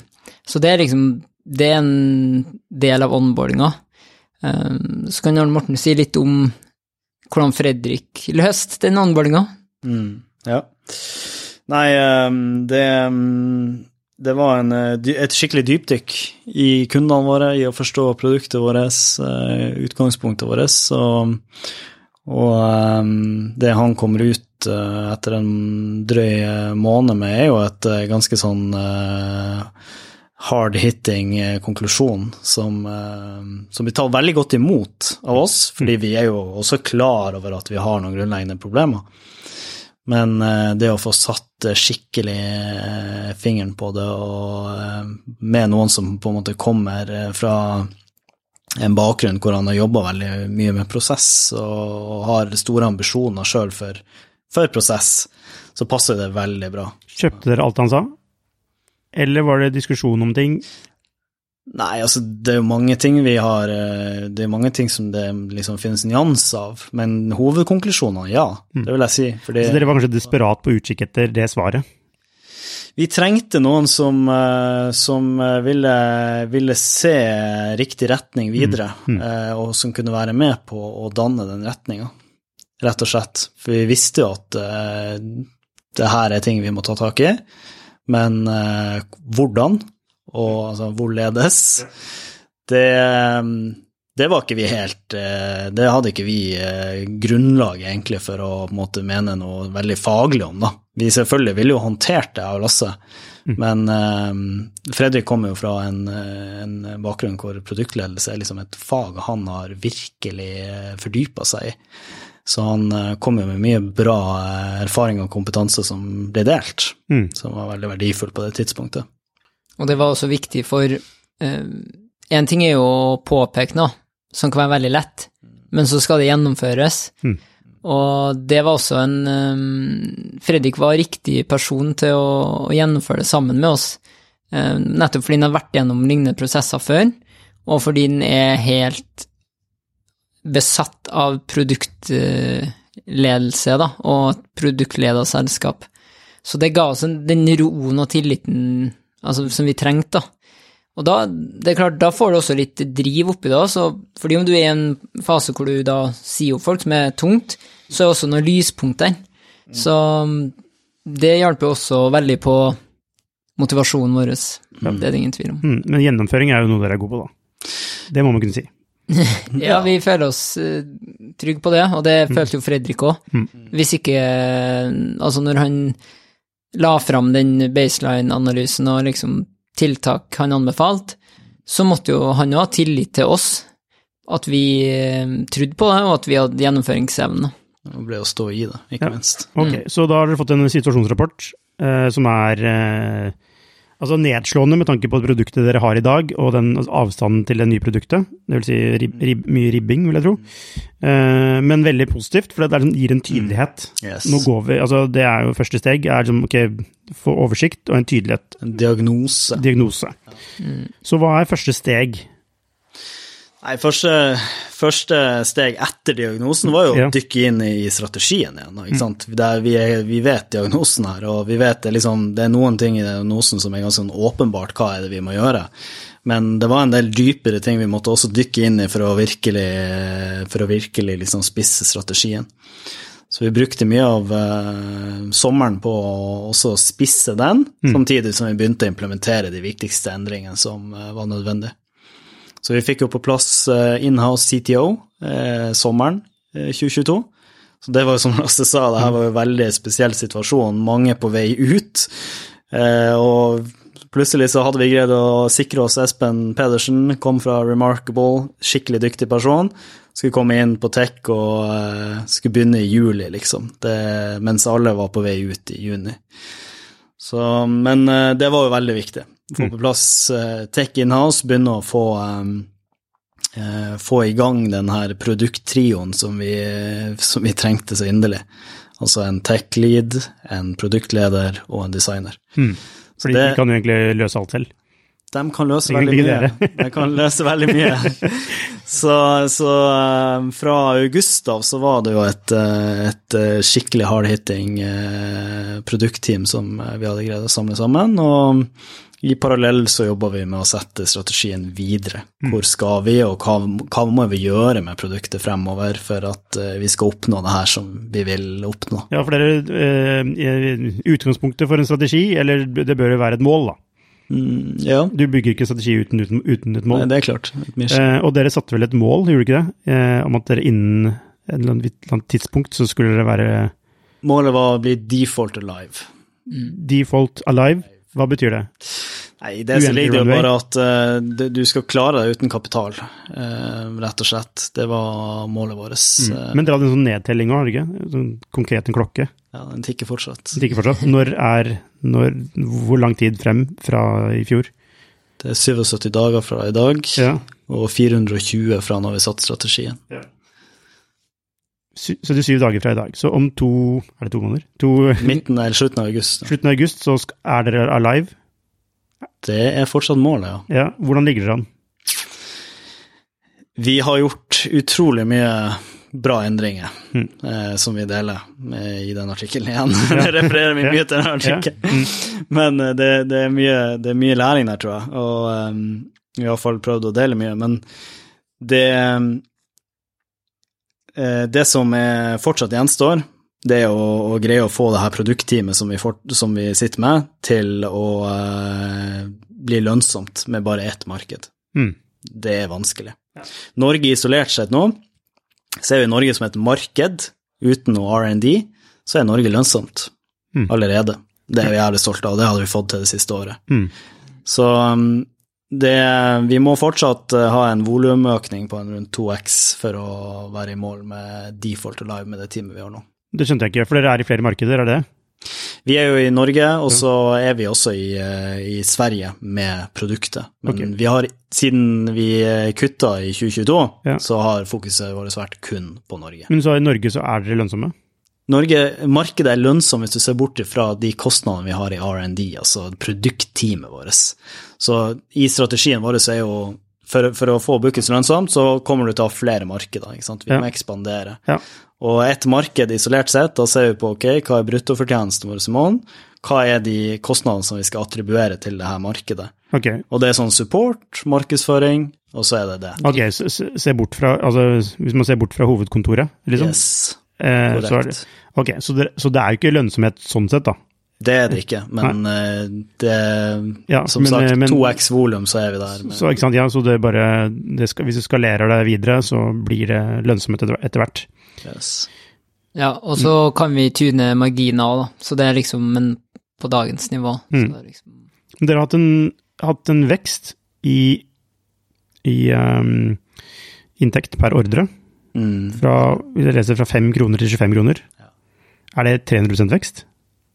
Så det er liksom det er en del av onboardinga. Um, så kan Arne Morten si litt om hvordan Fredrik løste den onboardinga. Mm, ja. Nei, ehm, det, ehm, det var en, eh, et skikkelig dypdykk i kundene våre, i å forstå produktet vårt, eh, utgangspunktet vårt. Og, og ehm, det han kommer ut eh, etter en drøy måned med, er jo et ganske sånn hard-hitting eh, konklusjon som, eh, som blir tatt veldig godt imot av oss, fordi vi er jo også klar over at vi har noen grunnleggende problemer. Men eh, det å få satt skikkelig fingeren på det, og med noen som på en måte kommer fra en bakgrunn hvor han har jobba veldig mye med prosess og har store ambisjoner sjøl for, for prosess, så passer det veldig bra. Kjøpte dere alt han sa? Eller var det diskusjon om ting? Nei, altså det er jo mange ting vi har eh, Det er mange ting som det liksom finnes nyanser av, men hovedkonklusjonene, ja, det vil jeg si. Fordi Så dere var kanskje desperat på utkikk etter det svaret? vi trengte noen som, eh, som eh, ville, ville se riktig retning videre, eh, og som kunne være med på å danne den retninga, rett og slett. For vi visste jo at det her er ting vi må ta tak i, men eh, hvordan, og altså hvorledes, det, det var ikke vi helt eh, Det hadde ikke vi eh, grunnlag egentlig for å måte mene noe veldig faglig om, da. Vi selvfølgelig ville jo håndtert det, jeg og Lasse, men eh, Fredrik kommer jo fra en, en bakgrunn hvor produktledelse er liksom et fag han har virkelig fordypa seg i. Så han eh, kom jo med mye bra eh, erfaring og kompetanse som ble delt, Mm. som var veldig verdifull på det tidspunktet. Og det var også viktig for En ting er jo å påpeke noe, som kan være veldig lett, men så skal det gjennomføres. Mm. Og det var også en um, Fredrik var riktig person til å, å gjennomføre det sammen med oss. um, nettopp fordi han har vært gjennom lignende prosesser før, og fordi han er helt besatt av produktledelse, da, og et selskap. Så det ga oss den roen og tilliten altså, som vi trengte, da. Og da, det er klart, da får du også litt driv oppi det også, fordi om du er i en fase hvor du da sier opp folk som er tungt, så er det også noen lyspunkt der. Så det hjelper også veldig på motivasjonen vår, det er det ingen tvil om. Mm. Men gjennomføring er jo noe dere er gode på, da. Det må man kunne si. Ja, vi føler oss eh, trygge på det, og det følte jo Fredrik òg. Mm. Hvis ikke eh, Altså, når han la fram den baseline-analysen og liksom tiltak han anbefalte, så måtte jo han jo ha tillit til oss, at vi eh, trodde på det, og at vi hadde gjennomføringsevne. Det ble å stå i det, ikke Ja. minst. Ok, så da har dere fått en situasjonsrapport eh, som er eh, altså nedslående med tanke på produktet dere har i dag, og den altså, avstanden til det nye produktet. Det vil si rib, rib, mye ribbing, vil jeg tro. Uh, men veldig positivt, for det er, gir en tydelighet. Yes. Nå går vi, altså Det er jo første steg, er liksom, ok, få oversikt og en tydelighet. En diagnose. Diagnose. Så hva er første steg? Nei, første, første steg etter diagnosen var jo Ja. å dykke inn i strategien igjen. Ikke sant? Der vi, er, vi vet diagnosen her, og vi vet det liksom Det er noen ting i diagnosen som er ganske sånn åpenbart hva er det vi må gjøre. Men det var en del dypere ting vi måtte også dykke inn i for å virkelig, for å virkelig liksom spisse strategien. Så vi brukte mye av uh, sommeren på å også spisse den, samtidig som vi begynte å implementere de viktigste endringene som uh, var nødvendige. Så vi fikk jo på plass eh, inhouse CTO eh, sommeren eh, 2022. Så det var jo som Lasse sa, det her var jo en veldig spesiell situasjon. Mange på vei ut. Eh, og plutselig så hadde vi greid å sikre oss Espen Pedersen, kom fra Remarkable, skikkelig dyktig person. Skulle komme inn på tech og eh, skulle begynne i juli, liksom. Det, mens alle var på vei ut i juni. Så, men eh, det var jo veldig viktig. Få på plass uh, tech in-house, begynne å få, um, uh, få i gang den her produkttrioen som vi, som vi trengte så inderlig. Altså en tech-lead, en produktleder og en designer. Mm. Fordi det- de kan jo egentlig løse alt selv. De kan løse veldig mye. De kan løse veldig mye. Så, så fra august av så var det jo et, et skikkelig hardhitting produktteam som vi hadde greid å samle sammen. Og i parallell så jobber vi med å sette strategien videre. Hvor skal vi, og hva, hva må vi gjøre med produktet fremover for at eh, vi skal oppnå det her som vi vil oppnå. Ja, for dere, eh, i utgangspunktet for en strategi, eller det bør jo være et mål, da. Mm, ja, Du bygger ikke strategi uten, uten, uten et mål. Nei, det er klart. Eh, og dere satte vel et mål, gjorde dere ikke det? Eh, om at dere innen et eller annet tidspunkt så skulle dere være Målet var å bli default alive. default alive. Hva betyr det? Nei, det så ligger jo bare at uh, du skal klare deg uten kapital, uh, rett og slett. Det var målet vårt. Mm. Men dere hadde en sånn nedtelling dere ikke? Sånn konkret en klokke. ja, den tikker fortsatt. Den tikker fortsatt. Når er når, Hvor lang tid frem fra i fjor? Det er 77 dager fra i dag. Ja. og 420 fra når vi satte strategien. Sy- 77 dager fra i dag. Så om to Er det to måneder? To, Midten eller slutten av august. slutten av august så er dere alive. Det er fortsatt målet, ja. Ja, hvordan ligger dere an? Vi har gjort utrolig mye bra endringer, Mm. eh, som vi deler med, i den artikkelen igjen. Jeg refererer vi mye til den artikkelen. Men eh, det, det, er mye, det er mye læring der, tror jeg. Og um, vi har iallfall prøvd å dele mye. Men det Det som er fortsatt gjenstår, det er å, å greie å få det her produktteamet som vi, som vi sitter med, til å uh, bli lønnsomt med bare ett marked. Mm. Det er vanskelig. Norge isolert sett nå, ser vi Norge som et marked uten noe R&D, så er Norge lønnsomt Mm. allerede. Det er vi jævlig stolte av, det hadde vi fått til det siste året. Mm. Så um, det, vi må fortsatt uh, ha en volumøkning på en rundt 2x for å være i mål med default og live med det teamet vi har nå. Det skjønte jeg ikke, for dere er i flere markeder, er det? Vi er jo i Norge, og så er vi også i, uh, i Sverige med produktet. Men okay. vi har, siden vi uh, kutta i 2022, Ja. så har fokuset vårt vært kun på Norge. Men så i Norge så er dere lønnsomme? Norge, markedet er lønnsomt hvis du ser bort fra de kostnadene vi har i R&D, altså produktteamet vårt. Så i strategien vår så er jo for, for å få Bookings lønnsomt, så kommer du til å ha flere markeder. ikke sant? Vi Ja. må ekspandere. Ja. Og et marked isolert sett, da ser vi på ok, hva er bruttofortjenesten vår i måneden, hva er de kostnadene som vi skal attribuere til det her markedet. Ok, Og det er sånn support, markedsføring, og så er det det. Ok, se- se bort fra, altså hvis man ser bort fra hovedkontoret, liksom? Yes, eh, så det, korrekt. så det, så det er jo ikke lønnsomhet sånn sett, da? Det er det ikke, men eh, det Ja, Som men, eh, sagt, men- 2x volum, så er vi der. Så ikke sant, ja, så det bare, det skal, hvis du skalerer det videre, så blir det lønnsomhet etter, hvert. Yes. Ja, og så kan vi tune marginer òg, da. Så det er liksom men på dagens nivå. Så Mm. det er liksom Dere har hatt en, hatt en vekst i, i um, inntekt per ordre, Mm. Fra, hvis jeg leser fra 5 kroner til 25 kroner. Er det 300 vekst?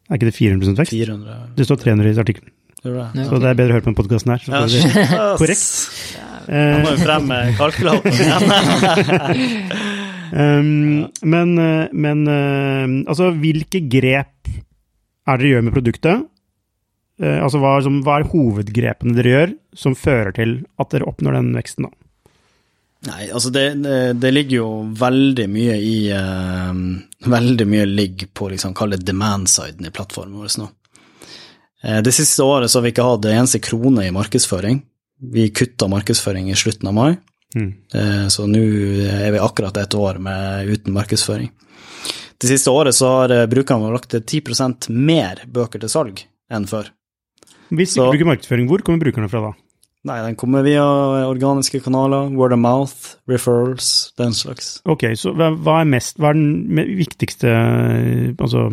Er ikke det 400 vekst? 400 Det står 300 i artikkelen, det? Ja. så det er bedre å høre på den podkasten her. Så Ja, får shit. Korrekt. Eh, må vi frem med kalkulatoren igjen. Men, eh, men eh, altså, hvilke grep er dere gjør med produktet? Eh, altså, hva, er som, hva er hovedgrepene dere gjør som fører til at dere oppnår den veksten? da? Nei, altså det, det, ligger jo veldig mye i uh, Veldig mye ligger på liksom, kall det demand-siden i plattformen vår nå. Uh, det siste året så har vi ikke hatt en eneste krone i markedsføring. Vi kutta markedsføring i slutten av mai, Mm. uh, Så nå er vi akkurat et år med, uten markedsføring. Det siste året så har eh, brukerne våre lagt til 10% mer bøker til salg enn før. Hvis vi ikke så, bruker markedsføring, hvor kommer brukerne fra da? Nei, den kommer via organiske kanaler, word of mouth, referrals, den slags. Ok, så hva er mest Hva er den viktigste eh, Altså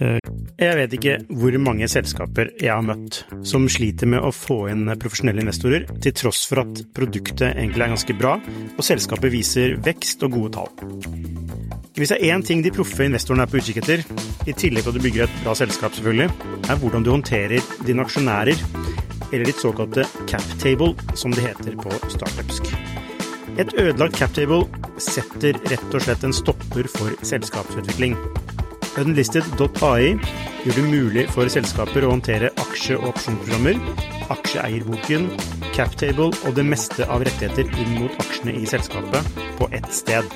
eh, Jeg vet ikke hvor mange selskaper jeg har møtt som sliter med å få inn profesjonelle investorer, til tross for at produktet egentlig er ganske bra, og selskapet viser vekst og gode tall. Hvis det er én ting de proffe investorene er på utkikk etter, i tillegg til at du bygger et bra selskap selvfølgelig, er hvordan du håndterer dine aksjonærer, eller ditt såkalte cap table, som det heter på startupsk. Et ødelagt captable setter rett og slett en stopper for selskapsutvikling. Unlisted.ai gjør det mulig for selskaper å håndtere aksje- og opsjonsprogrammer, aksjeeierboken, captable og det meste av rettigheter inn mot aksjene i selskapet på ett sted.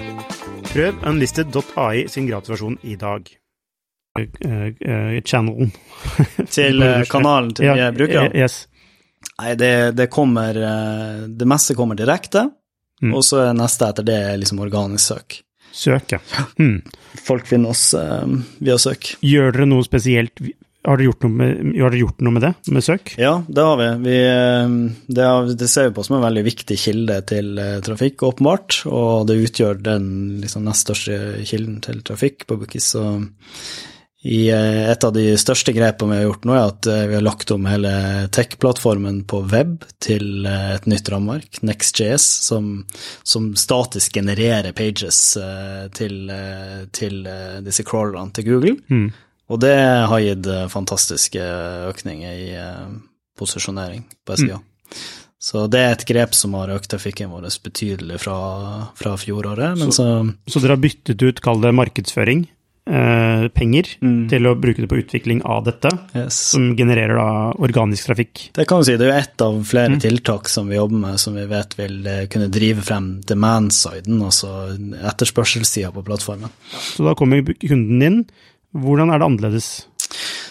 Prøv Unlisted.ai sin gratisversjon i dag. Eh, eh, Channelen. Til eh, kanalen til brukerne. eh, Yes. Nei, det, det kommer eh, Det meste kommer direkte, Mm. og så er neste etter det liksom organisk søk. Søk, ja. Hmm. Folk finner oss eh, via søk. Gjør dere noe spesielt Har dere gjort noe med, har dere gjort noe med det, med søk? Ja, det har vi. vi eh, det, har, det ser vi på som en veldig viktig kilde til trafikk, åpenbart. Og det utgjør den liksom, nest største kilden til trafikk på Bookis. Så i eh, et av de største grepene vi har gjort nå, er at eh, vi har lagt om hele tech-plattformen på web til eh, et nytt rammeverk, NextJS, som, som statisk genererer pages til, til disse crawlerne til Google. Mm. Og det har gitt fantastiske økninger i posisjonering på SEO. Så det er et grep som har økt trafikken vår betydelig fra, fra fjoråret. Men så, så, så dere har byttet ut, kall det markedsføring, eh, penger, Mm. til å bruke det på utvikling av dette, yes. som genererer da organisk trafikk? Det kan du si, det er jo ett av flere tiltak som vi jobber med, som vi vet vil eh, kunne drive frem demand-siden, altså etterspørselssida på plattformen. Så da kommer kunden inn. Hvordan er det annerledes?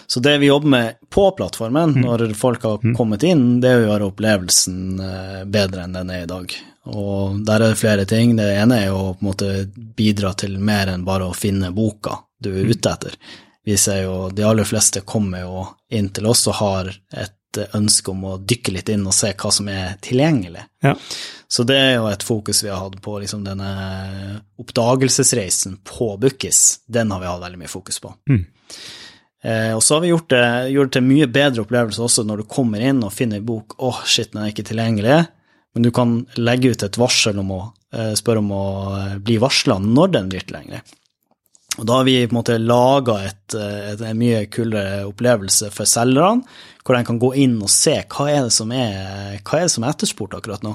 Så det vi jobber med på plattformen, når folk har kommet inn, det er å gjøre opplevelsen eh, bedre enn den er i dag. Og der er det flere ting. Det ene er å på en måte bidra til mer enn bare å finne boka du er ute etter. Vi ser jo, De aller fleste kommer jo inn til oss og har et ønske om å dykke litt inn og se hva som er tilgjengelig. Ja. Så det er jo et fokus vi har hatt på liksom denne oppdagelsesreisen på Bukkis. Den har vi hatt veldig mye fokus på. Eh, og så har vi gjort det, gjort det til mye bedre opplevelse også når du kommer inn og finner en bok åh, shit, den er ikke tilgjengelig, men du kan legge ut et varsel om å eh, spørre om å bli varsla når den blir tilgjengelig. Og da har vi på en måte laga en mye kulere opplevelse for selgerne, hvor de kan gå inn og se hva er det som er, hva er, det som er etterspurt akkurat nå.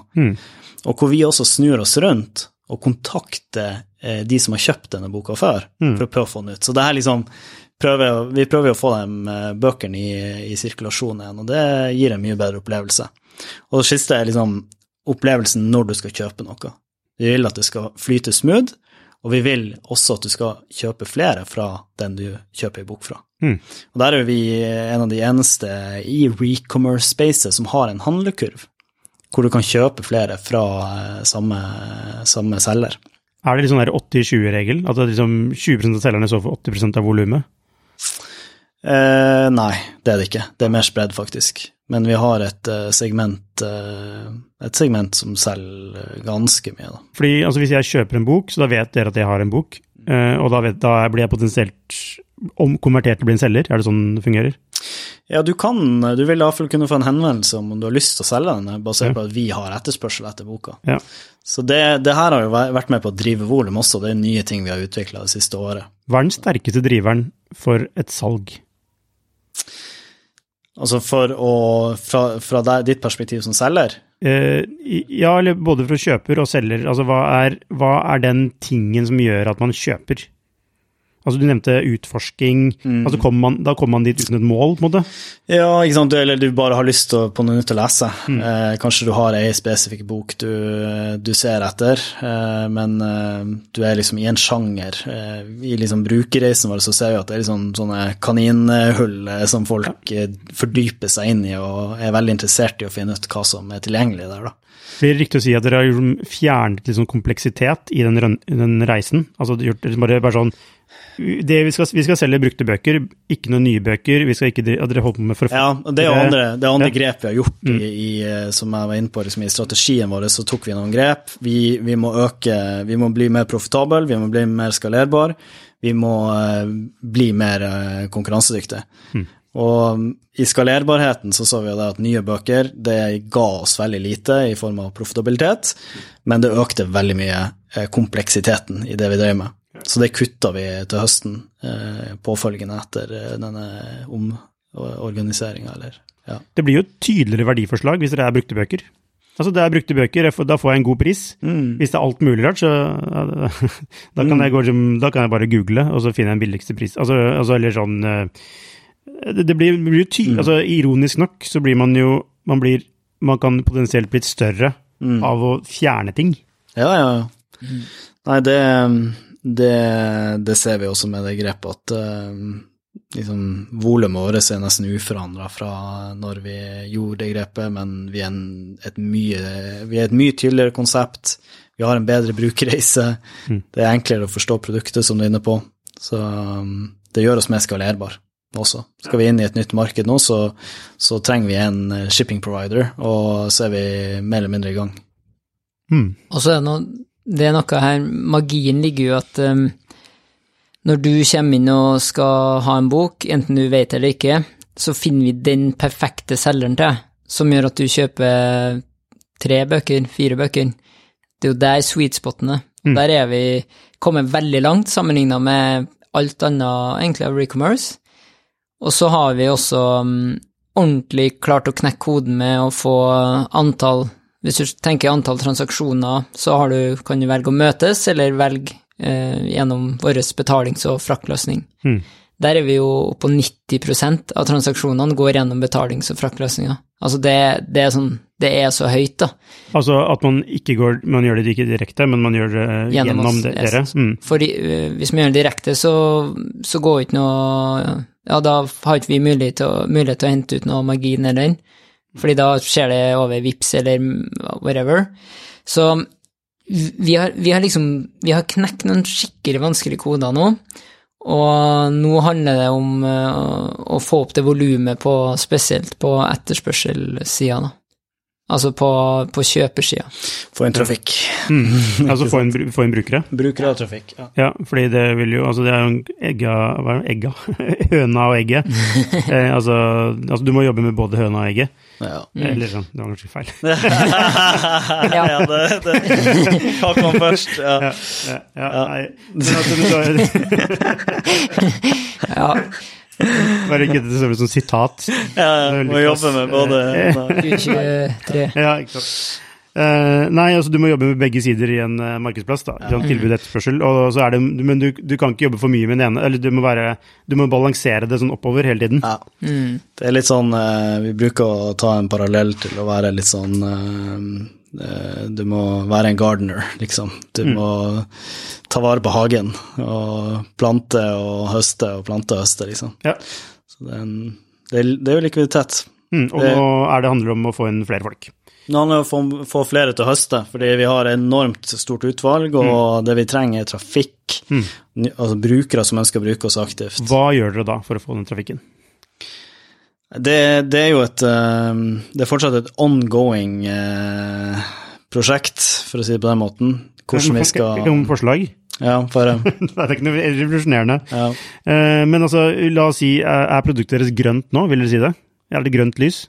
Og hvor vi også snur oss rundt og kontakter eh, de som har kjøpt denne boka før, for å prøve å få den ut. Så det her liksom prøver, vi prøver å få de eh, bøkene i, i sirkulasjon igjen, og det gir en mye bedre opplevelse. Og det siste er liksom opplevelsen når du skal kjøpe noe. Vi vil at det skal flyte smooth, og vi vil også at du skal kjøpe flere fra den du kjøper ei bok fra. Og der er vi en av de eneste i recommerce-spacet som har en handlekurv, hvor du kan kjøpe flere fra eh, samme, samme selger. Er det sånn der 80-20-regel? At det liksom 20% av selgerne står for 80% av volumet? Eh, nei, det er det ikke. Det er mer spredd, faktisk. Men vi har et eh, segment, eh, et segment som selger ganske mye, da. Fordi altså, hvis jeg kjøper en bok, så da vet dere at jeg har en bok, eh, og da, vet, da blir jeg potensielt omkonvertert til å bli en selger? Er det sånn det fungerer? Ja, du kan, du vil iallfall kunne få en henvendelse om du har lyst til å selge den, basert på at vi har etterspørsel etter boka. Ja. Så det, det her har jo vært med på å drive volum også, det er nye ting vi har utvikla det siste året. Hva er den sterkeste driveren for et salg? Altså for å, fra, fra der, ditt perspektiv som selger, Eh, ja, eller både for kjøper og selger. Altså, hva er, hva er den tingen som gjør at man kjøper? Altså, du nevnte utforsking. Altså, kom man, da kommer man dit uten et mål, på en måte? Ja, ikke sant, eller du bare har lyst til på noe nytt å lese. Eh, kanskje du har ei spesifikk bok du, du ser etter, eh, men eh, du er liksom i en sjanger. Eh, I liksom brukerreisen vår så ser vi at det er liksom sånne kaninhull eh, som folk ja. fordyper seg inn i og er veldig interessert i å finne ut hva som er tilgjengelig der, da. Blir det riktig å si at dere har fjernet liksom kompleksitet i den, den reisen? Altså gjort bare, bare sånn vi, skal, vi skal selge brukte bøker, ikke noen nye bøker. Vi skal ikke dere holde på med for Ja, det er jo andre, det er andre Ja. grep vi har gjort i, i, eh, som jeg var inne på, liksom, i strategien vår, så tok vi noen grep. Vi, vi må øke, vi må bli mer profitable, vi må bli mer skalerbar, vi må eh, bli mer eh, konkurransedyktige. Og mm, i skalerbarheten så så vi jo det at nye bøker det ga oss veldig lite i form av profitabilitet, men det økte veldig mye kompleksiteten i det vi drev med. Så det kutta vi til høsten, eh, påfølgende etter eh, denne omorganiseringa, eller ja. Det blir jo et tydeligere verdiforslag hvis det er brukte bøker. Altså, det er brukte bøker, da får jeg en god pris. Hvis det er alt mulig rart, så ja, da, kan jeg gå, da kan jeg bare google, og så finner jeg den billigste pris. Altså, altså eller sånn eh, Det, det blir, jo ty... Altså, ironisk nok så blir man jo Man blir Man kan potensielt blitt større av å fjerne ting. Ja, ja, ja. Nei, det, det, det ser vi også med det grepet at eh, liksom, volumet vårt er nesten uforandra fra når vi gjorde det grepet, men vi er, en, et, mye, vi er et mye tydeligere konsept. Vi har en bedre brukerreise. Det er enklere å forstå produktet, som du er inne på. Så um, det gjør oss mer skalerbar også. Skal vi inn i et nytt marked nå, så, så trenger vi en eh, shipping provider, og så er vi mer eller mindre i gang. Og så er det noe, det er noe her, magien ligger jo at um, når du kommer inn og skal ha en bok, enten du vet eller ikke, så finner vi den perfekte selgeren til som gjør at du kjøper tre bøker, fire bøker. Det er jo der sweet spoten er. Der er vi kommet veldig langt sammenligna med alt annet egentlig av recommerce. Og så har vi også um, ordentlig klart å knekke koden med å få antall Hvis du tenker antall transaksjoner, så har du, kan du velge å møtes, eller velge eh, gjennom vår betalings- og fraktløsning. Mm. Der er vi jo på 90% av transaksjonene går gjennom betalings- og fraktløsninger. Altså det, det, er sånn, det er så høyt, da. Altså at man ikke går Man gjør det ikke direkte, men man gjør det Gjennom gjennom, oss, det, dere. Mm. For i- hvis man gjør det direkte, så, så går ikke noe Ja, da har ikke vi mulighet til, å, mulighet til å hente ut noe margin eller den, fordi da skjer det over VIPS eller whatever. Så vi har, vi har liksom Vi har knekt noen skikkelig vanskelige koder nå, og nå handler det om eh, å få opp det volumet spesielt på etterspørselssida, da. Altså på, på kjøpersida. Få inn trafikk. Mm. Altså få inn, få inn brukere. Brukere av trafikk. Ja. Ja, fordi det vil jo Altså, det er jo egga Hva er det? Egga? Høna og egget. eh, altså, altså, du må jobbe med både høna og egget. Ja. Eller sånn, det var kanskje feil. ja, det, det Kakan først. Ja. Ja, ja, ja, nei. Men altså, Ja, bare ikke det som et sånt sitat. Ja, ja, må jobbe med både 23. Ja, ikke sant. Uh, nei, altså du må jobbe med begge sider i en uh, markedsplass. da, ja. Tilbud og etterspørsel. Og så er det, men du, du kan ikke jobbe for mye med den ene. eller Du må, være, du må balansere det sånn oppover hele tiden. Ja. Mm. Det er litt sånn uh, Vi bruker å ta en parallell til å være litt sånn Du må være en gardener, liksom. Du må ta vare på hagen og plante og høste og plante og høste, liksom. Ja. Så det er, en, det er, det er jo likviditet. Mm, og Det- nå er det handler om å få inn flere folk. Nå handler om å få, få flere til å høste, fordi vi har enormt stort utvalg, og det vi trenger er trafikk, ny- altså brukere som ønsker å bruke oss aktivt. Hva gjør dere da for å få den trafikken? Det, det er jo et eh, Det er fortsatt et ongoing eh, prosjekt, for å si det på den måten. Hvordan vi skal Om forslag? Ja, bare det er ikke noe revolusjonerende. ja. Eh, men altså, la oss si, er er produktet deres grønt nå, vil dere si det? Er det grønt lys?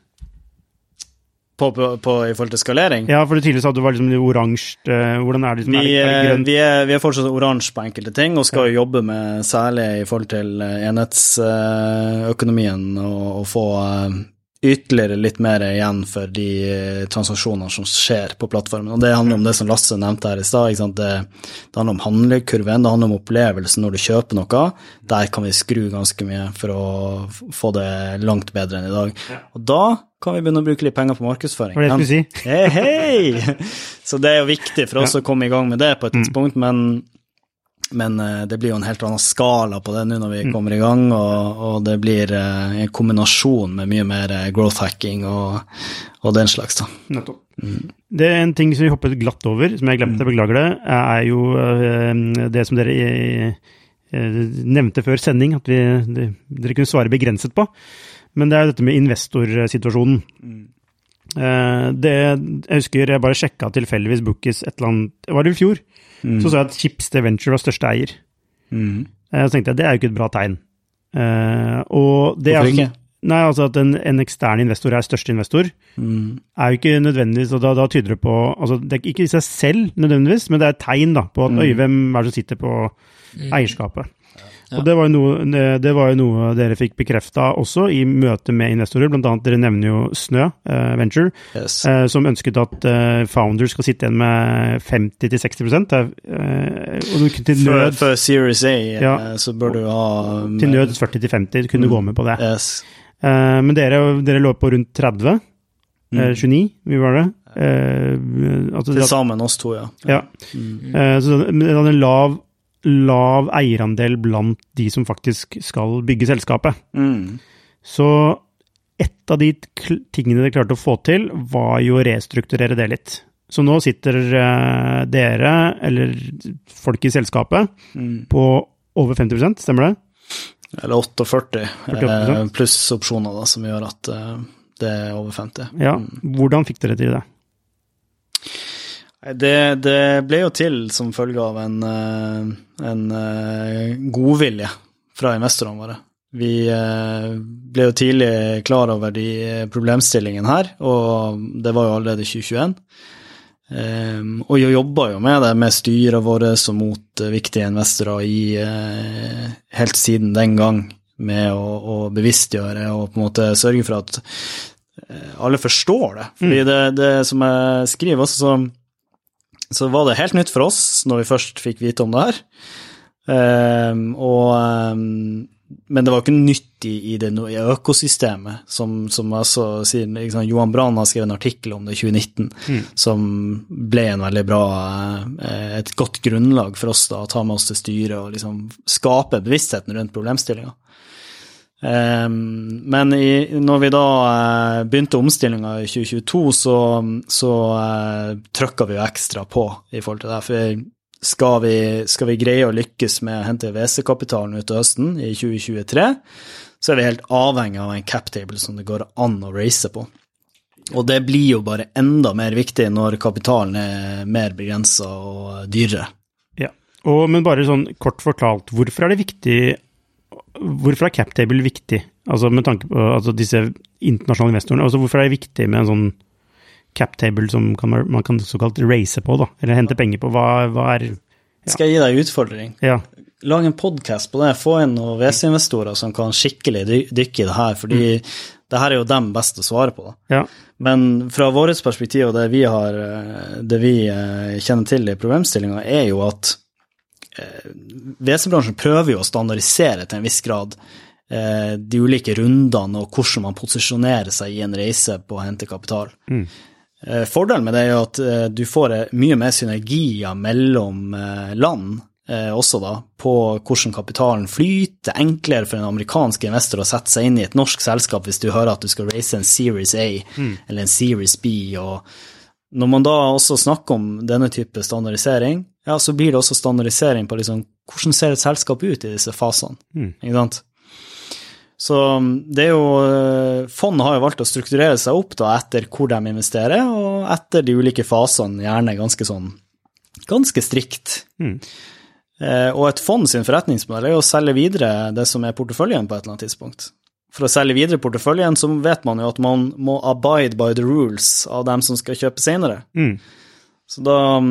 På, på, på, I forhold til skalering? Ja, for tidligere sa du var liksom oransje. eh, Hvordan er det? Liksom, Vi, er det, er det eh, vi, er, vi er fortsatt oransje på enkelte ting, og skal jo jobbe med særlig i forhold til eh, enhetsøkonomien og, og få eh, ytterligere litt mer igjen for de eh, transaksjonene som skjer på plattformen. Og det handler om det som Lasse nevnte her i stad. Det, det handler om handlekurven, det handler om opplevelsen når du kjøper noe. Der kan vi skru ganske mye for å få det langt bedre enn i dag. Og da kan vi begynne å bruke litt penger på markedsføring. Var det jeg skulle si? Hei, hei! Så det er jo viktig for oss å komme i gang med det på et tidspunkt, men, men eh, det blir jo en helt annen skala på det nå når vi kommer i gang, og, og det blir eh, en kombinasjon med mye mer eh, growth hacking og, og den slags, da. Nettopp. Det er en ting som vi hoppet glatt over, som jeg glemte, beklager det, er jo det som dere nevnte før sending, at vi, dere kunne svare begrenset på. Men det er jo dette med investorsituasjonen. Eh, det, jeg husker jeg bare sjekka tilfeldigvis Bookies et eller annet Var det i fjor? Så så jeg at Chipster Venture var største eier. Mm. Eh, Så tenkte jeg det er jo ikke et bra tegn. Eh, og det Hvorfor er, ikke? Nei, altså At en, en ekstern investor er største investor, Mm. er jo ikke nødvendigvis og da, da tyder det på altså Det er ikke i seg selv nødvendigvis, men det er et tegn da, på at øy, hvem er det som sitter på eierskapet. Og det var, noe, det, var jo noe dere fikk bekrefta også i møte med investorer, blant annet dere nevner jo Snø eh, Venture, Yes. eh, som ønsket at eh, founders skal sitte igjen med 50-60 uh, og du, til nød, for Series A Ja. eh, så bør du ha um, til nød 40-50 kunne gå med på det. Yes. Eh, men dere, dere lå på rundt 30. Mm. eh, 29, vi var det. Eh, altså, Til sammen oss to, ja. ja. Eh, så det hadde en lav, lav eierandel blant de som faktisk skal bygge selskapet. Mm. Så et av de tingene de klarte å få til, var jo å restrukturere det litt. Så nå sitter eh, dere, eller folk i selskapet, Mm. på over 50% stemmer det? Eller 48, eh, 48%. pluss opsjoner, da, som gjør at eh, det er over 50. Ja. Hvordan fikk dere til det? Det, det ble jo til som følge av en, eh, en eh, godvilje fra investorene våre. Vi eh, ble jo tidlig klar over de problemstillingene her, og det var jo allerede 2021. Um, og jeg jobba jo med det med styret våre og mot viktige investorer i, helt siden den gang med å, å bevisstgjøre og på en måte sørge for at alle forstår det. Fordi det, det som jeg skriver også, så, så var det helt nytt for oss når vi først fikk vite om det her. Um, og, um, men det var ikke nytt i, det i økosystemet, som, som altså liksom, Johan Brann har skrevet en artikkel om det i 2019, mm. som ble en veldig bra eh, et godt grunnlag for oss da, å ta med oss til styret og liksom skape bevisstheten rundt problemstillinga. Um, men i, når vi da uh, begynte omstillinga i 2022, så, så uh, trykka vi jo ekstra på i forhold til det. For skal vi, skal vi greie å lykkes med å hente WC-kapitalen ut av høsten i 2023, så er vi helt avhengig av en captable som det går an å race på. Og det blir jo bare enda mer viktig når kapitalen er mer begrensa og dyrere. Ja, og, men bare sånn kort fortalt, hvorfor er det viktig Hvorfor er captable viktig, altså med tanke på altså disse internasjonale investorene? Altså hvorfor er det viktig med en sånn captable som kan, man kan såkalt race på, da, eller hente penger på. Hva, hva er ja. Skal jeg gi deg en utfordring? Ja. Lag en podkast på det. Få inn noen VC-investorer som kan skikkelig dykke i det her, fordi mm. det her er jo dem best å svare på. Ja. Men fra vårt perspektiv og det vi, har, det vi eh, kjenner til i problemstillinga, er jo at eh, WC-bransjen prøver jo å standardisere til en viss grad eh, de ulike rundene og hvordan man posisjonerer seg i en reise på å hente kapital. Mm. Eh, fordelen med det er at eh, du får mye mer synergier mellom land også, da, på hvordan kapitalen flyter. Enklere for en amerikansk investor å sette seg inn i et norsk selskap hvis du hører at du skal raise en Series A mm. eller en Series B. og når man da også snakker om denne type standardisering, ja, så blir det også standardisering på liksom, hvordan ser et selskap ut i disse fasene. Mm. ikke sant? Så um, det er jo eh, Fondet har jo valgt å strukturere seg opp da etter hvor de investerer, og etter de ulike fasene, gjerne ganske sånn ganske strikt. Mm. Eh, og et fond sin forretningsmodell er å selge videre det som er porteføljen på et eller annet tidspunkt. For å selge videre porteføljen så vet man jo at man må abide by the rules av dem som skal kjøpe senere. Mm. Så da,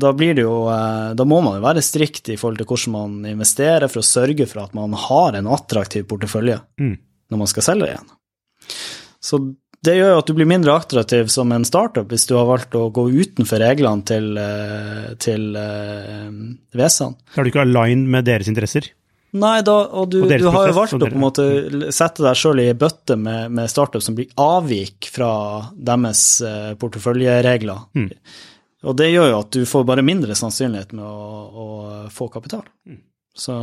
da, blir det jo eh, Da må man jo være strikt i forhold til hvordan man investerer, for å sørge for at man har en attraktiv portefølje mm. når man skal selge igjen. Så det gjør jo at du blir mindre attraktiv som en startup hvis du har valgt å gå utenfor reglene til, eh, til VC-ene. Da er du ikke aligned med deres interesser? Nei, da, og du, og du har jo valgt å på en måte sette deg sjøl i bøtte med, med, startup som blir avvik fra deres uh, porteføljeregler. Mm. Og det gjør jo at du får bare mindre sannsynlighet med å, å få kapital. Mm. Så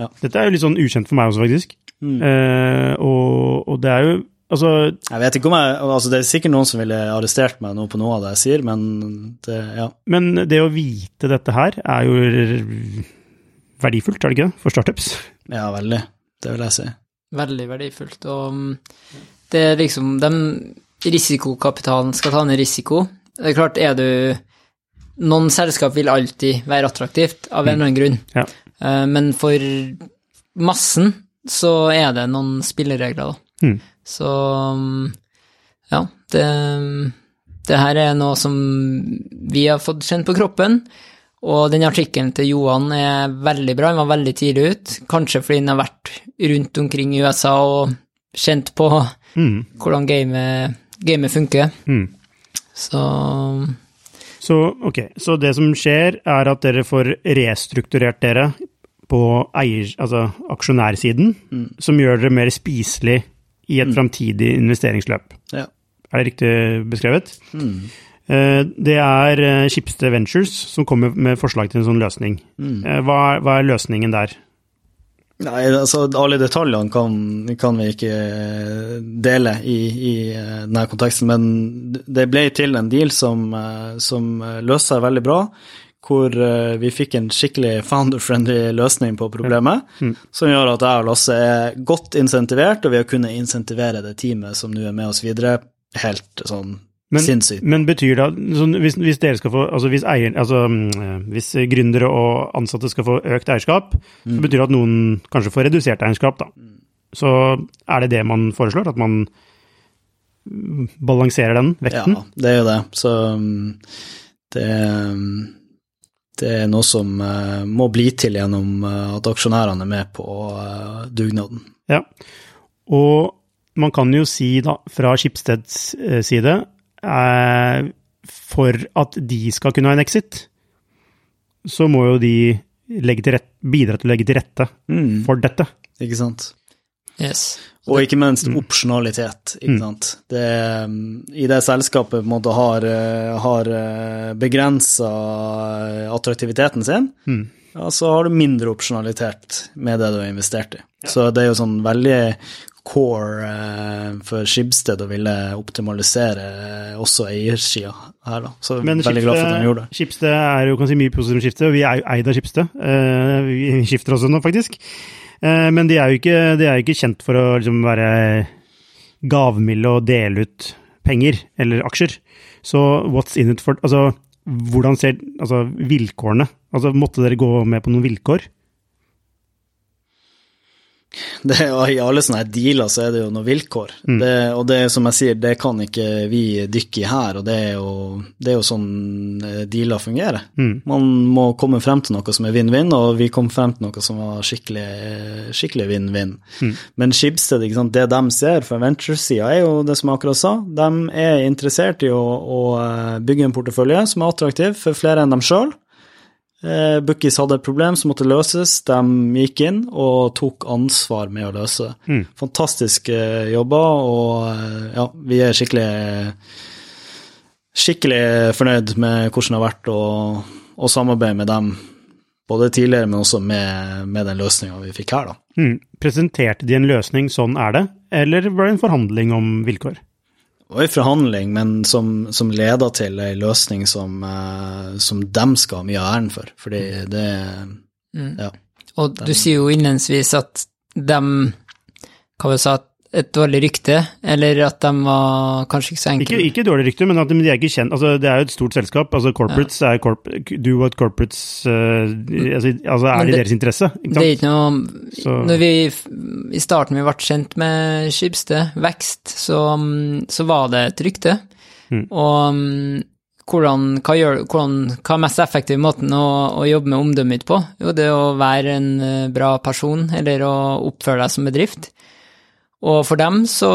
ja. Dette er jo litt sånn ukjent for meg også, faktisk. Mm. Eh, og, og, det er jo Altså Jeg vet ikke om jeg altså Det er sikkert noen som ville arrestert meg nå på noe av det jeg sier, men det, ja. Men det å vite dette her er jo verdifullt, er det ikke det, for startups? Ja, veldig. Det vil jeg si. Veldig verdifullt. Og mm, det er liksom Den risikokapitalen skal ta ned risiko. Det er klart, er du Noen selskap vil alltid være attraktivt, av en eller annen grunn. Ja. Eh, men for massen så er det noen spilleregler, da. Mm. Så ja, det, det her er noe som vi har fått kjent på kroppen. Og den artikkelen til Johan er veldig bra, han var veldig tidlig ut. Kanskje fordi han har vært rundt omkring i USA og kjent på mm. hvordan gamet, game funker. Mm. Så så, ok, så det som skjer, er at dere får restrukturert dere på eier, altså aksjonærsiden, mm. som gjør dere mer spiselig i et mm. framtidig investeringsløp. Ja. Er det riktig beskrevet? Mm. Eh, det er eh, Schibsted Ventures som kommer med forslag til en sånn løsning. Mm. Eh, hva, hva, er løsningen der? Nei, altså Alle detaljene kan, kan vi ikke dele i, i, denne konteksten, men det ble til en deal som, som løste seg veldig bra. Hvor vi fikk en skikkelig founder-friendly løsning på problemet. Mm. Som gjør at jeg og Lasse er godt insentivert, og vi har kunnet insentivere det teamet som nå er med oss videre, helt sånn men. Men betyr det sånn, hvis, hvis, dere skal få, altså hvis, eier, altså, mm, hvis gründere og ansatte skal få økt eierskap, mm. så betyr det at noen kanskje får redusert eierskap, da. Mm. Så er det det man foreslår? At man balanserer den vekten? Ja, det er jo det. Så mm, det, det er noe som uh, må bli til gjennom uh, at aksjonærene er med på uh, dugnaden. Ja, og man kan jo si da, fra Skipsteds side, for at de skal kunne ha en exit, så må jo de til rett, bidra til å legge til rette mm. for dette. Ikke sant. Yes. Og ikke minst mm. opsjonalitet. ikke mm. sant? Det, I det selskapet på en måte har, eh, har eh, begrensa attraktiviteten sin, mm. ja, så har du mindre opsjonalitet med det du har investert i. Ja. Så det er jo sånn veldig core eh, for Skibsted å ville optimalisere også eiersida her, da. Så Men veldig glad for at de gjorde det. Skibsted er jo kanskje mye positivt med Skibsted, og vi er jo eid av Skibsted. Vi skifter også nå, faktisk. Eh, men de er jo ikke, er ikke kjent for å liksom være gavmilde og dele ut penger eller aksjer. Så what's in it for Altså, hvordan ser altså, vilkårene Altså, måtte dere gå med på noen vilkår? Det, I alle sånne dealer så er det jo noen vilkår. Mm. Det, og det som jeg sier, det kan ikke vi dykke i her, og det er jo, det er jo sånn eh, dealer fungerer. Mm. Man må komme frem til noe som er vinn-vinn, og vi kom frem til noe som var skikkelig, skikkelig vinn-vinn. Mm. Men Skibsted, det de ser fra venturesida, er jo det som jeg akkurat sa. De er interessert i å, å eh, bygge en portefølje som er attraktiv for flere enn dem sjøl. Eh, Bookies hadde et problem som måtte løses. De gikk inn og tok ansvar med å løse det. Mm. Fantastiske jobber, og eh, ja, vi er skikkelig skikkelig fornøyd med hvordan det har vært å, å samarbeide med dem, både tidligere, men også med, med den løsninga vi fikk her, da. Mm. Presenterte de en løsning, sånn er det, eller var det en forhandling om vilkår? Var i forhandling, men som, som leder til ei løsning som, uh, som dem skal ha mye av æren for. Fordi det mm. Ja. Og du sier jo innledningsvis at dem Hva var det du sa? Et dårlig rykte, eller at de var kanskje ikke så enkle? Ikke, ikke dårlig rykte, men at de, er ikke kjent Altså, det er jo et stort selskap. altså Corporates ja. er corp, do what corporates uh, altså, altså, er det i deres interesse. Ikke sant? Det er ikke noe så. Når vi i starten vi ble kjent med Skibsted, vekst, så, så var det et rykte. Mm. Og hvordan, hva, gjør, hvordan, hva er mest effektiv måten å, å jobbe med omdømmet på? Jo, det å være en eh, bra person, eller å oppføre deg som bedrift. Og for dem så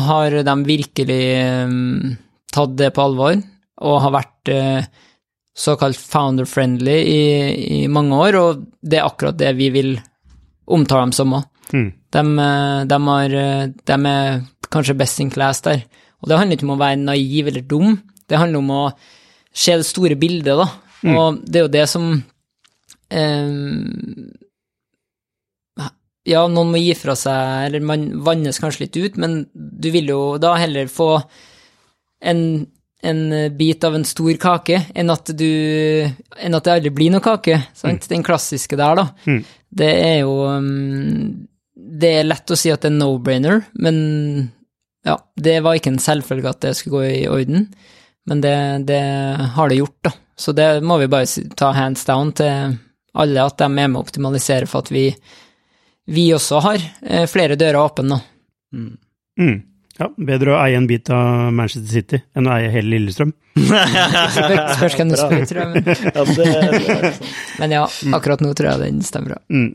har de virkelig um, tatt det på alvor, og har vært uh, såkalt founder-friendly i, i, mange år, og det er akkurat det vi vil omtale dem som òg. Mm. De, eh, de, de, er kanskje best in class der. Og det handler ikke om å være naiv eller dum, det handler om å se det store bildet, da. Mm. Og det er jo det som um, ja, noen må gi fra seg, eller man vannes kanskje litt ut, men du vil jo da heller få en, en bit av en stor kake enn at du enn at det aldri blir noe kake. Sant? Mm. Den klassiske der, da. Mm. Det er jo um, Det er lett å si at det er no-brainer, men ja, det var ikke en selvfølge at det skulle gå i orden, men det, det har det gjort, da. Så det må vi bare ta hands down til alle, at de er med å optimalisere for at vi vi også har eh, flere dører åpne nå. Mm. Mm. Ja, bedre å eie en bit av Manchester City enn å eie hele Lillestrøm. Spørs hvem du spør, tror jeg. Men... ja, det, det men ja, akkurat nå tror jeg den stemmer bra. Mm.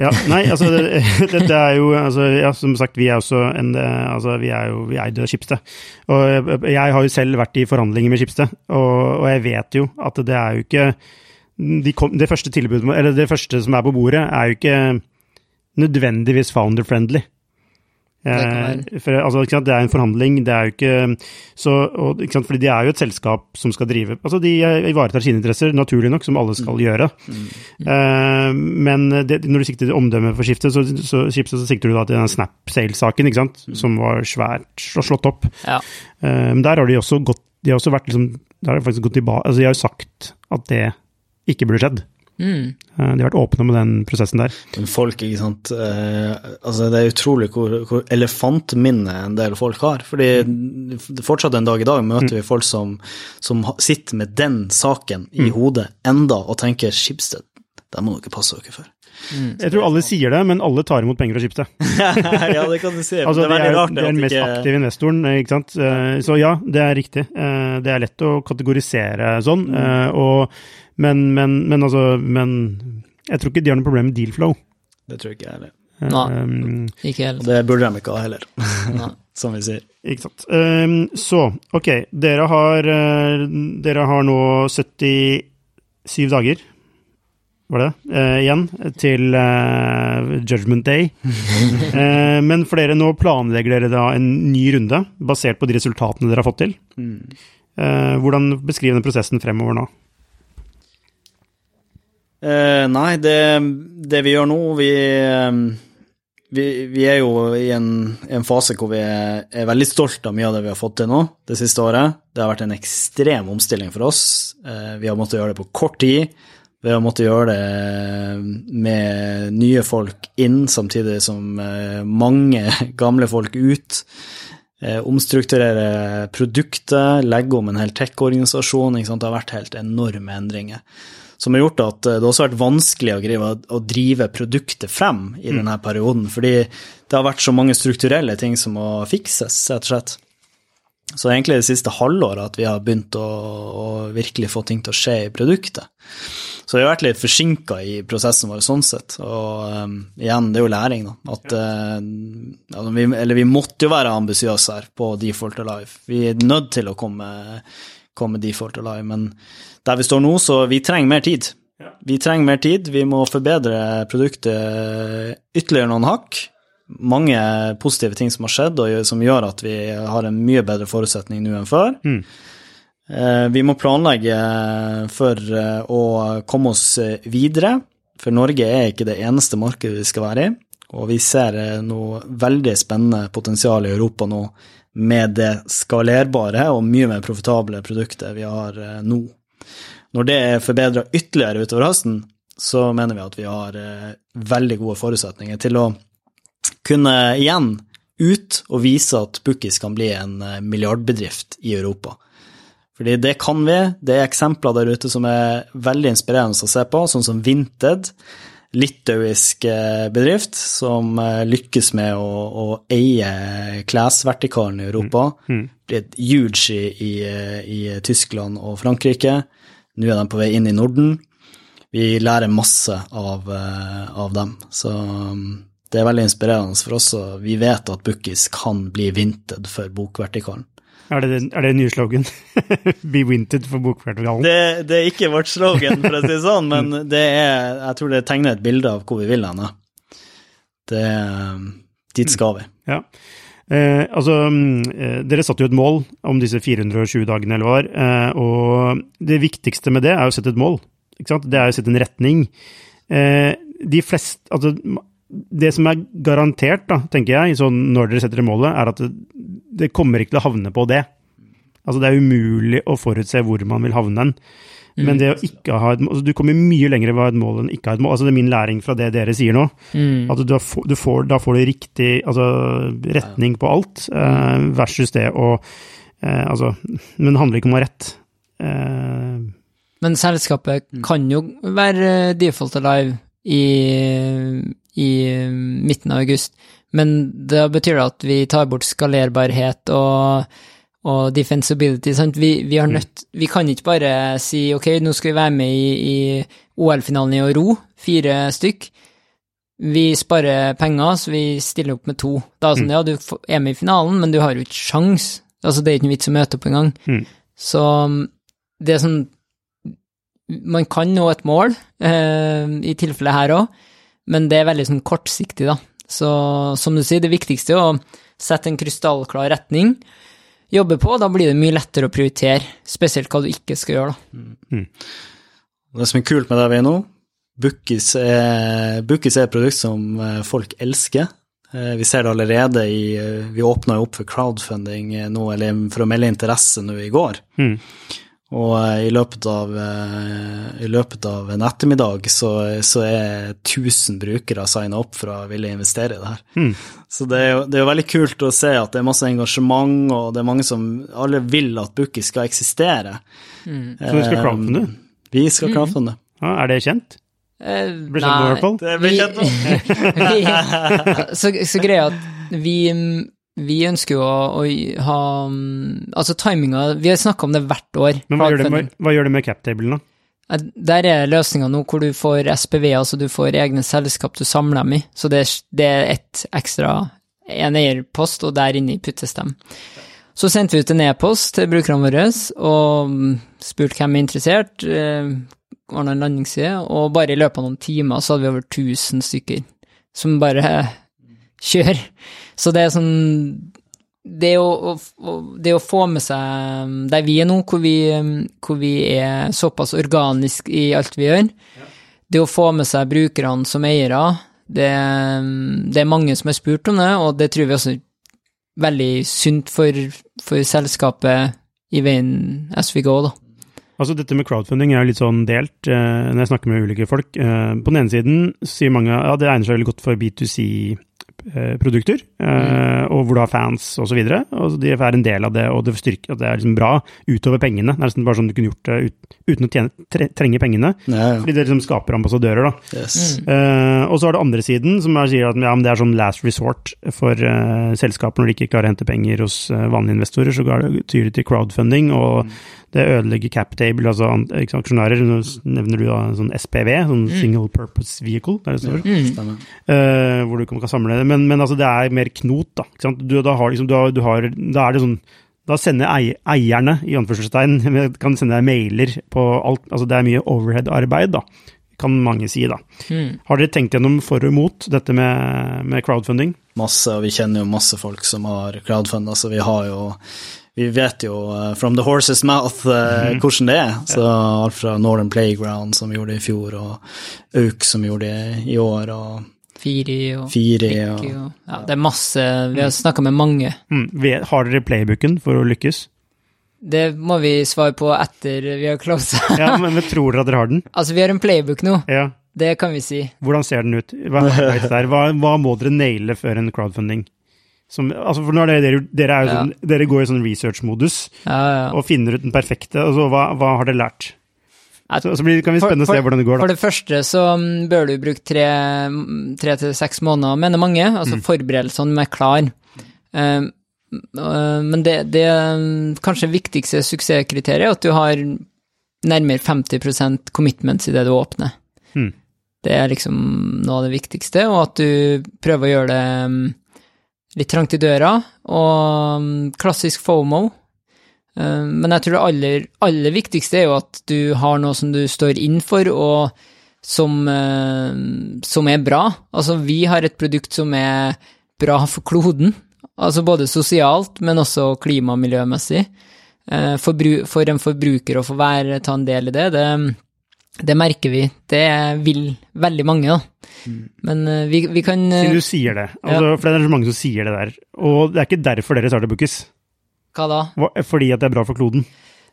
Ja, nei, altså det, dette er jo altså, ja, Som sagt, vi er også en altså, Vi er jo vi eide Skipsted. Og jeg har jo selv vært i forhandlinger med Skipsted, og, og jeg vet jo at det er jo ikke de kom, det første tilbudet, eller det første som er på bordet, er jo ikke nødvendigvis founder-friendly. Eh, for, altså, det er en forhandling, det er jo ikke så og, ikke Fordi de er jo et selskap som skal drive Altså, de ivaretar sine interesser, naturlig nok, som alle skal mm. gjøre. Mm. Eh, men det, når du sikter til omdømmet for skiftet, så, så, så, sikter du da til den Snap Sales-saken, ikke sant, mm. som var svært og slått opp. Ja. Uh, men der har de også gått De har også vært liksom Der har de faktisk gått tilbake Altså, de har jo sagt at det ikke burde skjedd. Mm. Eh, de har vært åpne med den prosessen der. Men folk, ikke sant eh, altså Det er utrolig hvor, hvor elefantminne en del folk har. fordi fortsatt en dag i dag møter mm. vi folk som, som, sitter med den saken i mm. hodet enda og tenker Skipsted, det må dere passe dere for. Jeg tror alle sier det, men alle tar imot penger fra Schibsted. ja, det kan du si. Altså, det er rart det er den mest ikke aktive investoren, eh, ikke sant. Eh, Så ja, det er riktig. Eh, Det er lett å kategorisere sånn. Mm. Og, men, men, men altså Men jeg tror ikke de har noe problem med deal flow. Det tror ikke jeg heller. Nei. um, Ikke Og det burde de ikke ha heller, som vi sier. Ikke sant. Um, så, ok. Dere har, dere har nå 77 dager, var det det, eh, igjen til eh, Judgment Day. Eh, men dere nå planlegger dere da en ny runde, basert på de resultatene dere har fått til. Eh, hvordan beskriver den prosessen fremover nå? Eh, nei, det, det vi gjør nå Vi, eh, vi, vi er jo i en, en fase hvor vi er, er veldig stolt av mye av det vi har fått til nå det siste året. Det har vært en ekstrem omstilling for oss. Eh, vi har måttet gjøre det på kort tid. Vi å måtte gjøre det med nye folk inn, samtidig som eh, mange gamle folk ut. Eh, omstrukturere produktet, legge om en hel tech-organisasjon. Det har vært helt enorme endringer som har gjort at eh, det også har vært vanskelig å, drive produktet frem i denne perioden, fordi det har vært så mange strukturelle ting som må fikses, rett og slett. Så egentlig det siste halvåret at vi har begynt å, å virkelig få ting til å skje i produktet. Så vi har vært litt forsinka i prosessen vår sånn sett, og um, igjen, det er jo læring, da. At uh, vi, Eller vi måtte jo være ambisiøse her på Default Alive. Vi er nødt til å komme, komme Default Alive, men der vi står nå, så vi trenger mer tid. Vi trenger mer tid, vi må forbedre produktet ytterligere noen hakk. Mange positive ting som har skjedd, og som gjør at vi har en mye bedre forutsetning nå enn før. Eh, Vi må planlegge for eh, å komme oss eh, videre, for Norge er ikke det eneste markedet vi skal være i. Og vi ser eh, noe veldig spennende potensial i Europa nå med det skalerbare og mye mer profitable produktet vi har eh, nå. Når det er forbedra ytterligere utover høsten, så mener vi at vi har eh, veldig gode forutsetninger til å kunne igjen ut og vise at Bookis kan bli en eh, milliardbedrift i Europa. Fordi det kan vi. Det er eksempler der ute som er veldig inspirerende å se på, sånn som Vinted, litauisk eh, bedrift som eh, lykkes med å, å eie klesvertikalen i Europa. Blitt huge i, i, i Tyskland og Frankrike. Nå er de på vei inn i Norden. Vi lærer masse av, eh, av dem. Så um, det er veldig inspirerende for oss, og vi vet at Bookies kan bli Vinted for bokvertikalen. Er det, er det nye slogan? Be winted for Bokfestivalen? Det, det er ikke vårt slogan, for å si det sånn, men det er, jeg tror det tegner et bilde av hvor vi vil hen. Dit skal vi. Ja. Eh, altså, mm, dere satte jo et mål om disse 420 dagene, eller hva. Eh, og det viktigste med det er å sette et mål. Det er å sette en retning. Eh, de fleste Altså, det som er garantert, da, tenker jeg, sånn når dere setter det målet, er at det, det kommer ikke til å havne på det. Altså, det er umulig å forutse hvor man vil havne hen. Men det å ikke ha et mål altså, Du kommer mye lenger ved å ha et mål enn ikke ha et mål. Altså, det er min læring fra det dere sier nå. At du, du får, da får du riktig altså, retning på alt, eh, versus det å eh, Altså, men det handler ikke om å ha rett. Eh, Men selskapet kan jo være default alive i, i midten av august, men da betyr det at vi tar bort skalerbarhet og, og defensibility, sant? Vi, vi, har nødt, vi kan ikke bare si ok, nå skal vi være med i, i OL-finalen i å ro, fire stykk. Vi sparer penger, så vi stiller opp med to. Da er det sånn, ja, du er med i finalen, men du har jo ikke sjans. Altså, det er ikke noe vits å møte opp engang. Mm. Så det er sånn Man kan nå et mål, eh, i tilfellet her òg, men det er veldig sånn kortsiktig, da. Så som du sier, det viktigste er å sette en krystallklar retning, jobbe på, da blir det mye lettere å prioritere, spesielt hva du ikke skal gjøre, da. Det som er kult med det vi er nå, Bookis er, Bookis er et produkt som eh, folk elsker. Eh, Vi ser det allerede i eh, Vi åpna jo opp for crowdfunding nå, eller for å melde interesse nå i går. Mm. Og eh, i løpet av, eh, i løpet av en ettermiddag så, så er 1000 brukere signa opp for å ville investere i det her. Mm. Så det er, jo, det er jo veldig kult å se at det er masse engasjement, og det er mange som Alle vil at Bookie skal eksistere. så vi skal crowdfunde? Vi skal crowdfunde. Ja, er det kjent? Eh, blir kjent i hvert fall. Det blir kjent nå. så, så greia at vi, vi ønsker jo å, å ha mm, Altså timinga Vi har snakka om det hvert år. Men hva gjør det med, hva gjør det med captablen, da? Der er løsninga nå hvor du får SPV, altså du får egne selskap du samler dem i. Så det, er- det er et ekstra, en eierpost, og der inni puttes dem. Så sendte vi ut en e-post til brukerne våre og mm, spurte hvem er interessert. Eh, Ordna en landingsside, og bare i løpet av noen timer så hadde vi over 1000 stykker som bare kjører. Så det er sånn det å, det å få med seg der vi er nå, hvor vi, hvor vi er såpass organisk i alt vi gjør, det å få med seg brukerne som eiere, det, det er mange som har spurt om det, og det tror vi også er veldig sunt for, for selskapet i veien as we go, da. Altså Dette med crowdfunding er jo litt sånn delt eh, når jeg snakker med ulike folk. Eh, på den ene siden sier mange ja, det egner seg veldig godt for B2C-produkter, eh, og hvor du har fans osv. Og de er en del av det, og det styrker at det er liksom bra utover pengene. Det er nesten bare sånn du kunne gjort det ut, uten å tjene, tre, trenge pengene. Ja, ja. Fordi det liksom skaper ambassadører, da. Yes. Uh, og så er det andre siden, som er, sier at ja, men det er sånn last resort for uh, selskaper når de ikke klarer å hente penger hos uh, vanlige investorer, så går det til crowdfunding, og det ødelegger cap table, altså aksjonærer. Nå nevner du da sånn SPV, sånn single purpose vehicle, der det står. Mm. Eh, hvor du kan, kan samle det. Men, men altså, det er mer knot, da. Ikke sant? Du, da, har, liksom, du har, du har, da er det sånn da sender ei, eierne, i anførselstegn, kan sende deg mailer på alt Altså det er mye overhead-arbeid, da, kan mange si, da. Mm. Har dere tenkt gjennom for og imot dette med, med crowdfunding? Masse, og vi kjenner jo masse folk som har crowdfunda, så vi har jo Vi vet jo uh, from the horse's mouth uh, hvordan det er. Så alt fra Northern Playground, som vi gjorde i fjor, og Auk, som gjorde det i år, og Firi og Firi og og Ja, det er masse Vi har snakka med mange. Mm. Har dere playbooken for å lykkes? Det må vi svare på etter vi har closa. Ja, men, men tror dere at dere har den? altså, vi har en playbook nå, Ja. det kan vi si. Hvordan ser den ut? Hva, hva, hva må dere naile før en crowdfunding? Som, altså for nå er det, dere, dere, er jo Ja. sånn, dere går i sånn research-modus Ja, ja. og finner ut den perfekte. Altså, hva, hva har dere lært? Så, så blir, kan vi spennende å se hvordan det går. Da. For det første så mm, bør du bruke tre, mm, tre til seks måneder, mener mange, altså Mm. forberedelsene med klar. Um, uh, men det, det um, kanskje viktigste suksesskriteriet er at du har nærmere 50% commitments i det du åpner. Mm. Det er liksom noe av det viktigste, og at du prøver å gjøre det litt trangt i døra, og um, klassisk FOMO. Uh, Men jeg tror det aller, aller viktigste er jo at du har noe som du står inn for, og som, eh, som er bra. Altså, vi har et produkt som er bra for kloden, altså både sosialt, men også klima- og miljømessig. Eh, For, en forbruker å få være, ta en del i det, det, det merker vi. Det vil veldig mange, da. Men eh, vi, vi kan eh, Siden du sier det. Altså, For det er så mange som sier det der. Og det er ikke derfor dere starter Bookis. Hva da? Fordi at det er bra for kloden.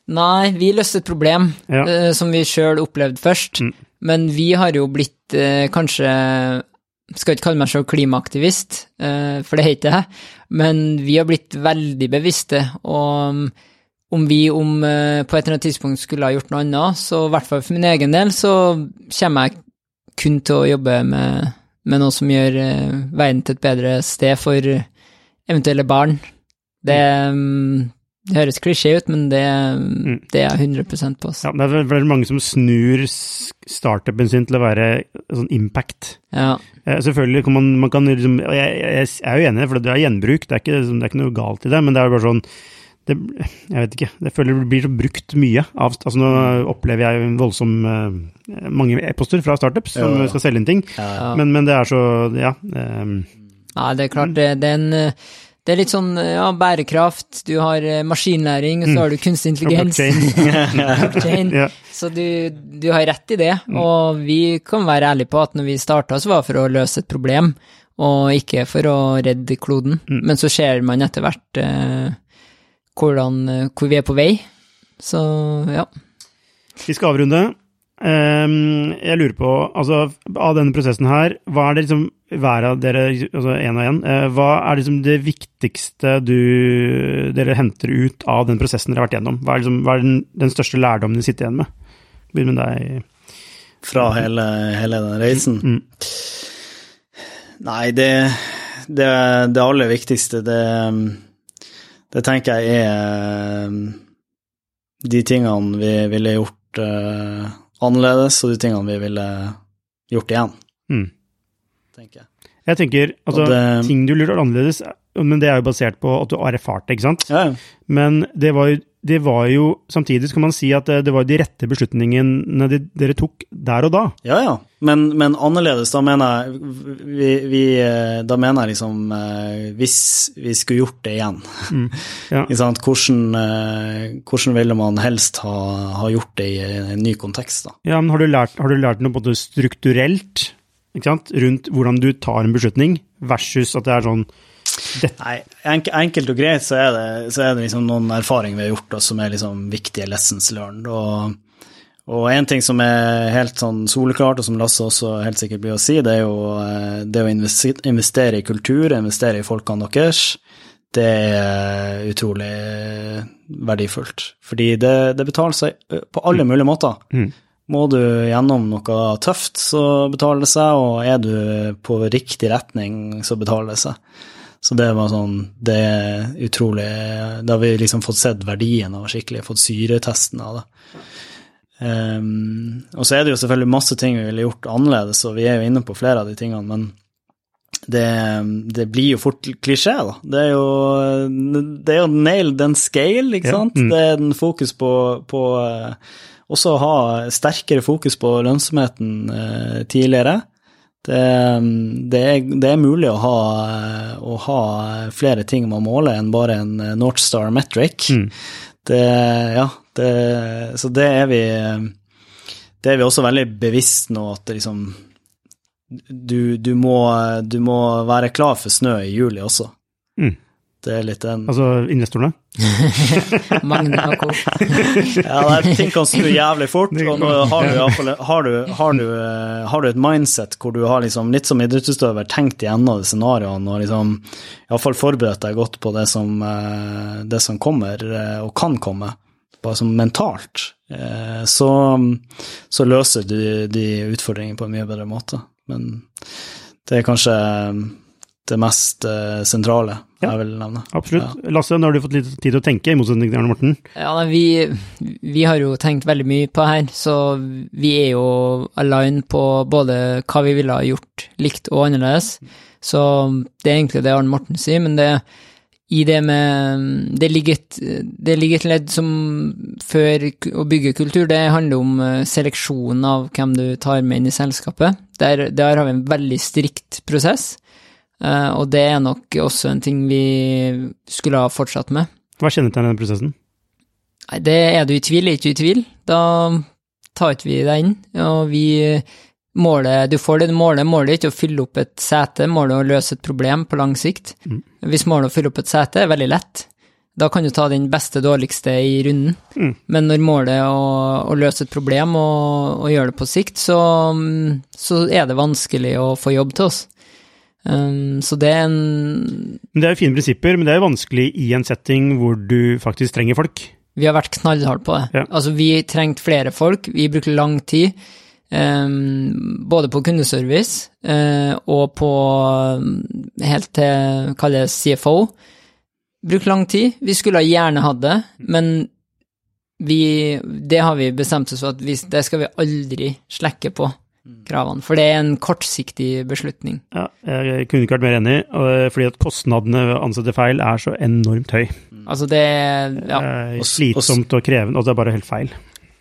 Nei, vi løste et problem Ja. eh, som vi sjøl opplevde først, Mm. men vi har jo blitt kanskje Skal ikke kalle meg selv klimaaktivist, for det heter jeg, men vi har blitt veldig bevisste, og om vi om eh, på et eller annet tidspunkt skulle ha gjort noe annet, så i hvert fall for min egen del, så kommer jeg kun til å jobbe med, med noe som gjør eh, verden til et bedre sted for eventuelle barn. Det, mm, det høres klisjé ut, men det, det er jeg 100 på. Ja, det er veldig mange som snur startupen sin til å være sånn impact. Ja. Eh, Selvfølgelig kan man, man kan liksom jeg, jeg, jeg er jo enig, for det er gjenbruk, det er, ikke, det er ikke noe galt i det, men det er jo bare sånn det, Jeg vet ikke. Jeg føler det blir så brukt mye av altså Nå opplever jeg en voldsom eh, mange e-poster fra startups som Ja, ja. skal selge inn ting, Ja, Ja. men, men det er så Ja. Um, ja, det er klart, det, det er en det er litt sånn ja, bærekraft, du har eh, maskinlæring, og så har du kunstig intelligens. blockchain. Blockchain. ja. Så du, du har rett i det, og vi kan være ærlige på at når vi starta, så var det for å løse et problem, og ikke for å redde kloden. Men så ser man etter hvert eh, hvordan, eh, hvor vi er på vei. Så ja. Vi skal avrunde. Ehm, jeg lurer på, altså av denne prosessen her, hva er det liksom hver av dere, altså én og én, eh, hva er liksom det viktigste du, dere henter ut av den prosessen dere har vært gjennom? Hva er, liksom, hva er den, den største lærdommen du sitter igjen med? Begynn med deg. fra hele, hele den reisen. Mm. Nei, det, det, det aller viktigste, det, det tenker jeg er um, de tingene vi ville gjort uh, annerledes, og de tingene vi ville gjort igjen, Mm. tenker jeg. Jeg tenker, altså, det- ting du lurer annerledes, men det er jo basert på at du har erfart det, ikke sant? Ja, ja. Men det var, jo- det var jo, samtidig kan man si at det, det var de rette beslutningene de, dere tok der og da. Ja, ja. Men, men annerledes, da mener jeg vi, vi, eh, Da mener jeg liksom eh, Hvis vi skulle gjort det igjen, Ja. ikke sant? Hvordan, eh, hvordan ville man helst ha, ha gjort det i en ny kontekst, da? Ja, men har du lært, har du lært noe både strukturelt, ikke sant, rundt hvordan du tar en beslutning, versus at det er sånn, dette, Nei, enk, enkelt og greit så er det, så er det liksom noen erfaringer vi har gjort, oss som er liksom viktige lessons learned. Og, og en ting som er helt sånn soleklart, og som Lasse også helt sikkert blir å si, det er jo eh, det å investere i kultur, investere i folkene deres. Det er utrolig verdifullt. Fordi det, det betaler seg på alle mulige måter. Mm. Må du gjennom noe tøft, så betaler det seg, og er du på riktig retning, så betaler det seg. Så det var sånn Det er utrolig Da har vi liksom fått sett verdien av skikkelig, fått syretesten av det. Um, og så er det jo selvfølgelig masse ting vi ville gjort annerledes, og vi er jo inne på flere av de tingene, men det, det blir jo fort klisjé, da. Det er jo, det er jo nail den scale, ikke Ja, sant? mm. Det er den fokus på, på eh, også ha sterkere fokus på lønnsomheten eh, tidligere. Det, det, er, det er mulig å ha, å ha flere ting man måler enn bare en North Star metric. Mm. Det, ja, det, så det er vi Det er vi også veldig bevisst nå, at det liksom du, du, må, du må være klar for snø i juli også. Mm. Det er litt en altså investorene. Magne og co. Ja, det, ting kan snu jævlig fort, og nå har du, i hvert fall- har, du, har, du, eh, har du et mindset hvor du har liksom, litt som idrettsutøver tenkt igjennom de scenarioene og liksom iallfall forberedt deg godt på det som, eh, det som kommer eh, og kan komme, bare som mentalt, eh, så, så løser du de utfordringene på en mye bedre måte. Men det er kanskje det mest sentrale Ja. er vel navnet. Absolutt. Lasse, nå har du fått litt tid til å tenke, i motsetning til Arne Morten. Ja, nei, vi, vi har jo tenkt veldig mye på her, så vi er jo align på både hva vi ville ha gjort likt og annerledes. Så det er egentlig det Arne Morten sier, men det i det med Det ligger et, det ligger et ledd som før å bygge kultur, det handler om seleksjonen seleksjon av hvem du tar med inn i selskapet. Der, der har vi en veldig strikt prosess, eh, og det er nok også en ting vi skulle ha fortsatt med. Hva kjennetegner denne prosessen? Nei, det er du i tvil, er ikke du i tvil, da tar ikke vi deg inn, og vi målet, du får det du måler, målet er ikke å fylle opp et sete, målet er å løse et problem på lang sikt. Mm. Hvis målet er å fylle opp et sete er veldig lett, da kan du ta den beste dårligste i runden. Mm. Men når målet er å, å løse et problem og, og gjøre det på sikt, så, så er det vanskelig å få jobb til oss. Um, så det er en Det er jo fine prinsipper, men det er jo vanskelig i en setting hvor du faktisk trenger folk. Vi har vært knallharde på det. Ja. Altså, vi trengte flere folk, vi brukte lang tid, Um, både på kundeservice uh, og på um, helt til, kalles CFO. Brukte lang tid. Vi skulle gjerne hatt det, men vi, det har vi bestemt oss for at vi, det skal vi aldri slekke på kravene, for det er en kortsiktig beslutning. Ja, jeg kunne ikke vært mer enig, fordi at kostnadene ved å ansette feil er så enormt høy. Altså, det Ja. Det er slitsomt og krevende, og det er bare helt feil.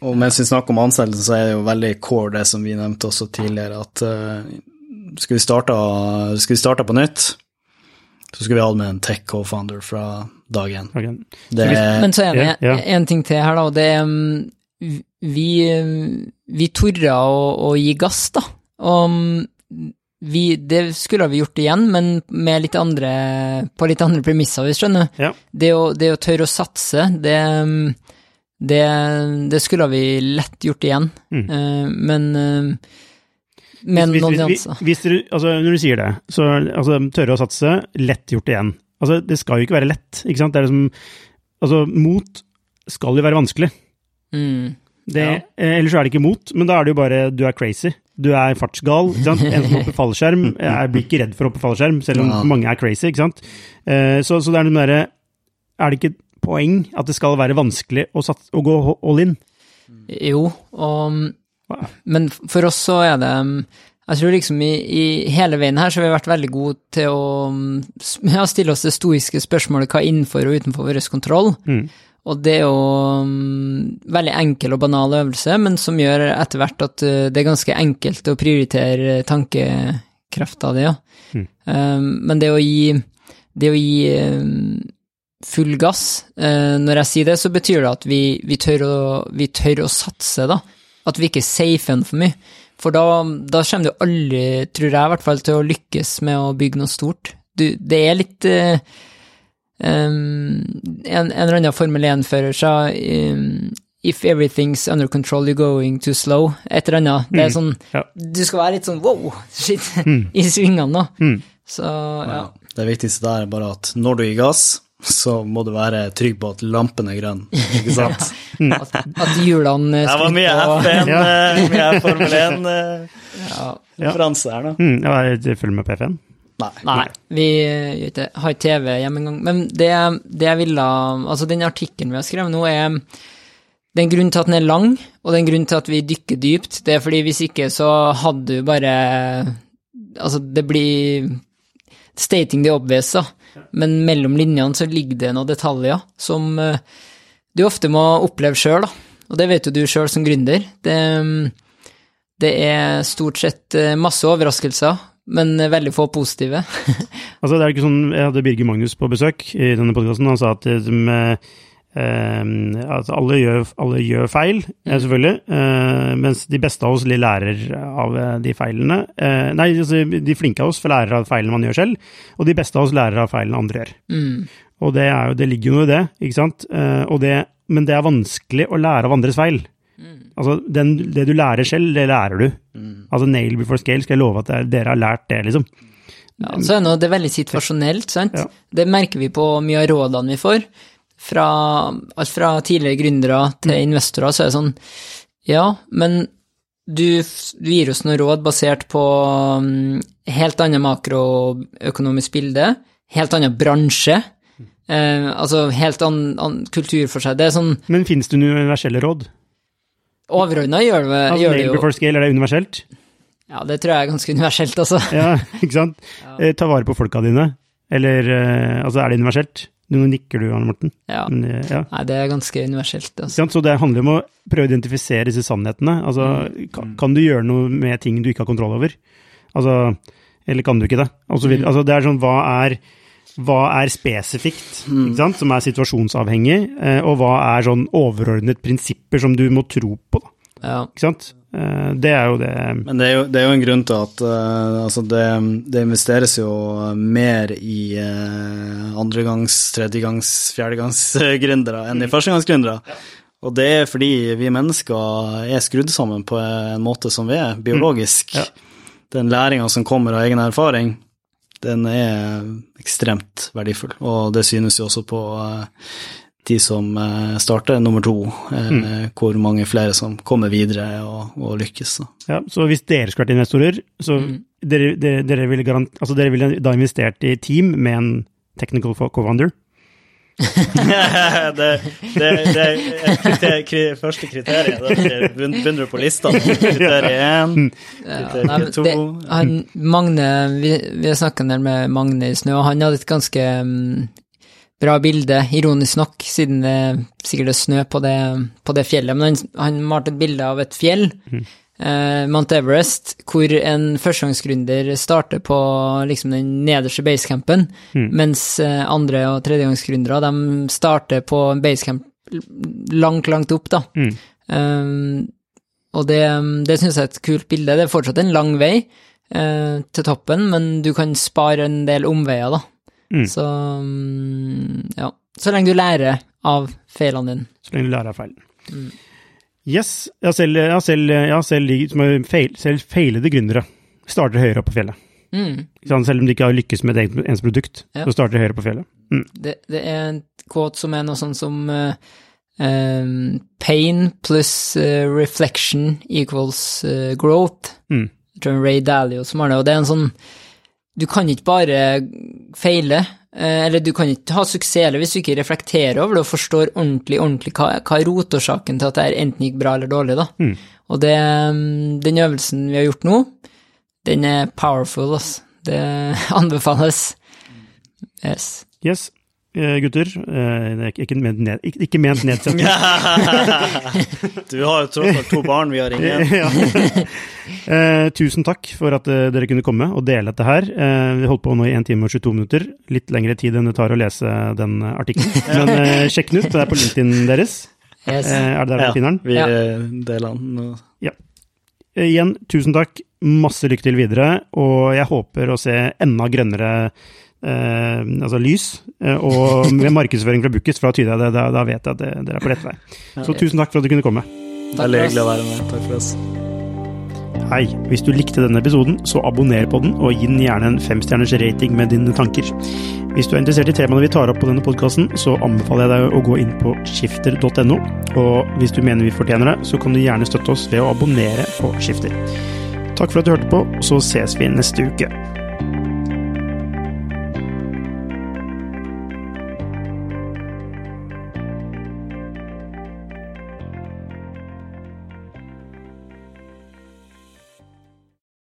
Og mens vi snakker om ansettelse, så er det jo veldig core det som vi nevnte også tidligere, at uh, skulle vi starte, skulle vi starte på nytt, så skulle vi hatt med en tech co-founder fra dag én. Okay. Det Men så er det Ja, ja. en ting til her, da, og det er um, Vi, vi torde å, å gi gass, da. Og vi, det skulle vi gjort igjen, men med litt andre, på litt andre premisser, hvis du skjønner. Ja. Det å, det å tørre å satse, det, det, det skulle vi lett gjort igjen. Mm. Eh, men um, med Hvis- noen nyanser. altså, når du sier det, så altså, tørre å satse, lett gjort igjen. Altså, det skal jo ikke være lett, ikke sant? Det er liksom Altså, mot skal jo være vanskelig. Mm. Det ja. eh, ellers er det ikke mot, men da er det jo bare du er crazy. Du er fartsgal. ikke sant? En som hopper fallskjerm, jeg blir ikke redd for å hoppe fallskjerm, selv om Ja. mange er crazy. ikke sant? Eh, Så, så det er noe derre Er det ikke et poeng at det skal være vanskelig å, sats, å gå all in? Jo, og Men for oss så er det Jeg tror liksom i, i hele veien her så har vi vært veldig gode til å ja, stille oss det stoiske spørsmålet hva er innenfor og utenfor vår kontroll. Mm. Og det er jo um, veldig enkel og banal øvelse, men som gjør etter hvert at uh, det er ganske enkelt å prioritere tankekrafta di, ja. Mm. Um, men det å gi, det å gi um, full gass, uh, når jeg sier det, så betyr det at vi, vi, tør, å, vi tør å satse, da. At vi ikke safer den for mye. For da, da kommer du aldri, tror jeg i hvert fall, til å lykkes med å bygge noe stort. Du, det er litt uh, um, en, en eller annen Formel 1-fører sa um, If everything's under control, you're going too slow. Et eller annet. Det er sånn ja. Du skal være litt sånn wow, shit, i svingene, nå. Mm. Så ja. Det viktigste der er bare at når du gir gass, så må du være trygg på at lampen er grønn. Ikke sant? At, at hjulene Det var mye F1, Ja. eh, mye Formel 1-referanse her, da. Mm, jeg følger med på P5. Nei. Nei, vi eh, gjør ikke det. Har ikke TV hjemme engang. Men det, det jeg ville Altså, den artikkelen vi har skrevet nå, er det er en grunn til at den er lang, og det er en grunn til at vi dykker dypt. Det er fordi hvis ikke så hadde du bare Altså, det blir stating the obvious, da. Men mellom linjene så ligger det noen detaljer som eh, du ofte må oppleve sjøl, da. Og det vet jo du sjøl som gründer. Det, det er stort sett eh, masse overraskelser, men veldig få positive. Altså, det er ikke sånn, Jeg hadde Birger Magnus på besøk i denne podkasten. Han sa at, eh, som, eh, eh, at alle, gjør, alle gjør feil, eh, selvfølgelig. eh, mens de beste av oss lærer av eh, de feilene. Eh, nei, altså, de flinke av oss får lære av feilene man gjør selv, og de beste av oss lærer av feilene andre gjør. Mm. Og det, er jo, det ligger jo noe i det, ikke sant? Eh, og det, men det er vanskelig å lære av andres feil. Altså, den, det du lærer selv, det lærer du. Altså, nail before scale, skal jeg love at er, dere har lært det, liksom. Ja, så er det, det veldig situasjonelt, sant. Ja. Det merker vi på mye av rådene vi får. Fra, alt fra tidligere gründere til investorer, så er det sånn Ja, men du, du gir oss noen råd basert på um, helt annet makroøkonomisk bilde, helt annen bransje, eh, altså helt annen an kultur for seg. Det er sånn Men finnes det noen universelle råd? Overordna gjør, det- Altså, gjør det nail jo before scale, er det universelt? Ja, det tror jeg er ganske universelt, altså. Ja, ikke sant? Eh, ta vare på folka dine. Eller, eh, altså, er det universelt? Nå nikker du, Arne Morten. Ja. Men, eh, ja. Nei, det er ganske universelt, altså. Så det handler om å prøve å identifisere disse sannhetene. Altså, kan, kan du gjøre noe med ting du ikke har kontroll over? Altså, eller kan du ikke det? Altså, mm. Altså, det er sånn, hva er, hva er spesifikt, ikke sant? som er situasjonsavhengig, eh, og hva er sånn overordnet prinsipper som du må tro på, da. Ja. Ikke sant? Eh, Det er jo det Men det er jo, det er jo en grunn til at uh, altså det, det investeres jo mer i uh, andregangs-, tredjegangs-, fjerdegangsgründere enn i førstegangsgründere. Og det er fordi vi mennesker er skrudd sammen på en måte som vi er, biologisk. Ja. Den læringa som kommer av egen erfaring, den er ekstremt verdifull, og det synes jo også på eh, de som eh, starter nummer to, mm. hvor mange flere som kommer videre og, og lykkes. Så. Ja, så hvis dere skulle vært investorer, så dere, dere, dere, ville garant, altså dere ville da investert i team med en technical co-founder? det, det, det er kriter, kri, første kriteriet. Dere begynner på lista. Kriterium én, kriterium to det, han, Magne, vi, vi har snakka en del med Magne i snø, og han hadde et ganske mm, bra bilde, ironisk nok, siden det sikkert er snø på det, på det fjellet. Men han, han malte et bilde av et fjell, eh, Mount Everest, hvor en førstegangsgründer starter på liksom den nederste basecampen, mens eh, andre- og tredjegangsgründere de starter på en basecamp langt, langt opp, da. Um, og det, det syns jeg er et kult bilde. Det er fortsatt en lang vei uh, til toppen, men du kan spare en del omveier, da. Mm. Så um, ja. Så lenge du lærer av feilene dine. Så lenge du lærer av feilen. Yes, jeg har selv, jeg selv, jeg selv, som feil, selv feilede gründere starter høyere opp på fjellet. Mm. Selv om de ikke har lykkes med et ens produkt, Ja. så starter de høyere på fjellet. Mm. Det, det er en quote som er noe sånn som uh, Um, pain pluss uh, reflection equals uh, growth. Mm. Jeg tror Ray Dalio som har det, og det er en sånn Du kan ikke bare feile, eh, eller du kan ikke ha suksess eller hvis du ikke reflekterer over det og forstår ordentlig, ordentlig hva, hva er rotårsaken til at det enten gikk bra eller dårlig, da. Mm. Og det, um, den øvelsen vi har gjort nå, den er powerful, altså. Det anbefales. Yes. Yes, eh, gutter. eh, Det er ikke ment, ned, ikke, ikke ment nedsettende. Du har jo tross alt to barn vi har ingen. ja. eh, tusen takk for at eh, dere kunne komme og dele dette her. Eh, vi holdt på nå i 1 time og 22 minutter. Litt lengre tid enn det tar å lese den eh, artikkelen. Men eh, sjekk den ut, det er på LinkedIn deres. yes. Eh, er det der Ja, dere finner den? vi Ja. eh, deler den. og- Eh, Igjen, tusen takk. Masse lykke til videre. Og jeg håper å se enda grønnere eh, altså lys. Eh, og med markedsføring fra Bookis, for da tyder jeg det, da, da vet jeg at dere er på rett vei. Så tusen takk for at du kunne komme. Takk er for oss. hyggelig å være med. Takk for oss. Hei, hvis du likte denne episoden, så abonner på den, og gi den gjerne en femstjerners rating med dine tanker. Hvis du er interessert i temaene vi tar opp på denne podkasten, så anbefaler jeg deg å gå inn på skifter.no, og hvis du mener vi fortjener det, så kan du gjerne støtte oss ved å abonnere på Skifter. Takk for at du hørte på, så ses vi neste uke.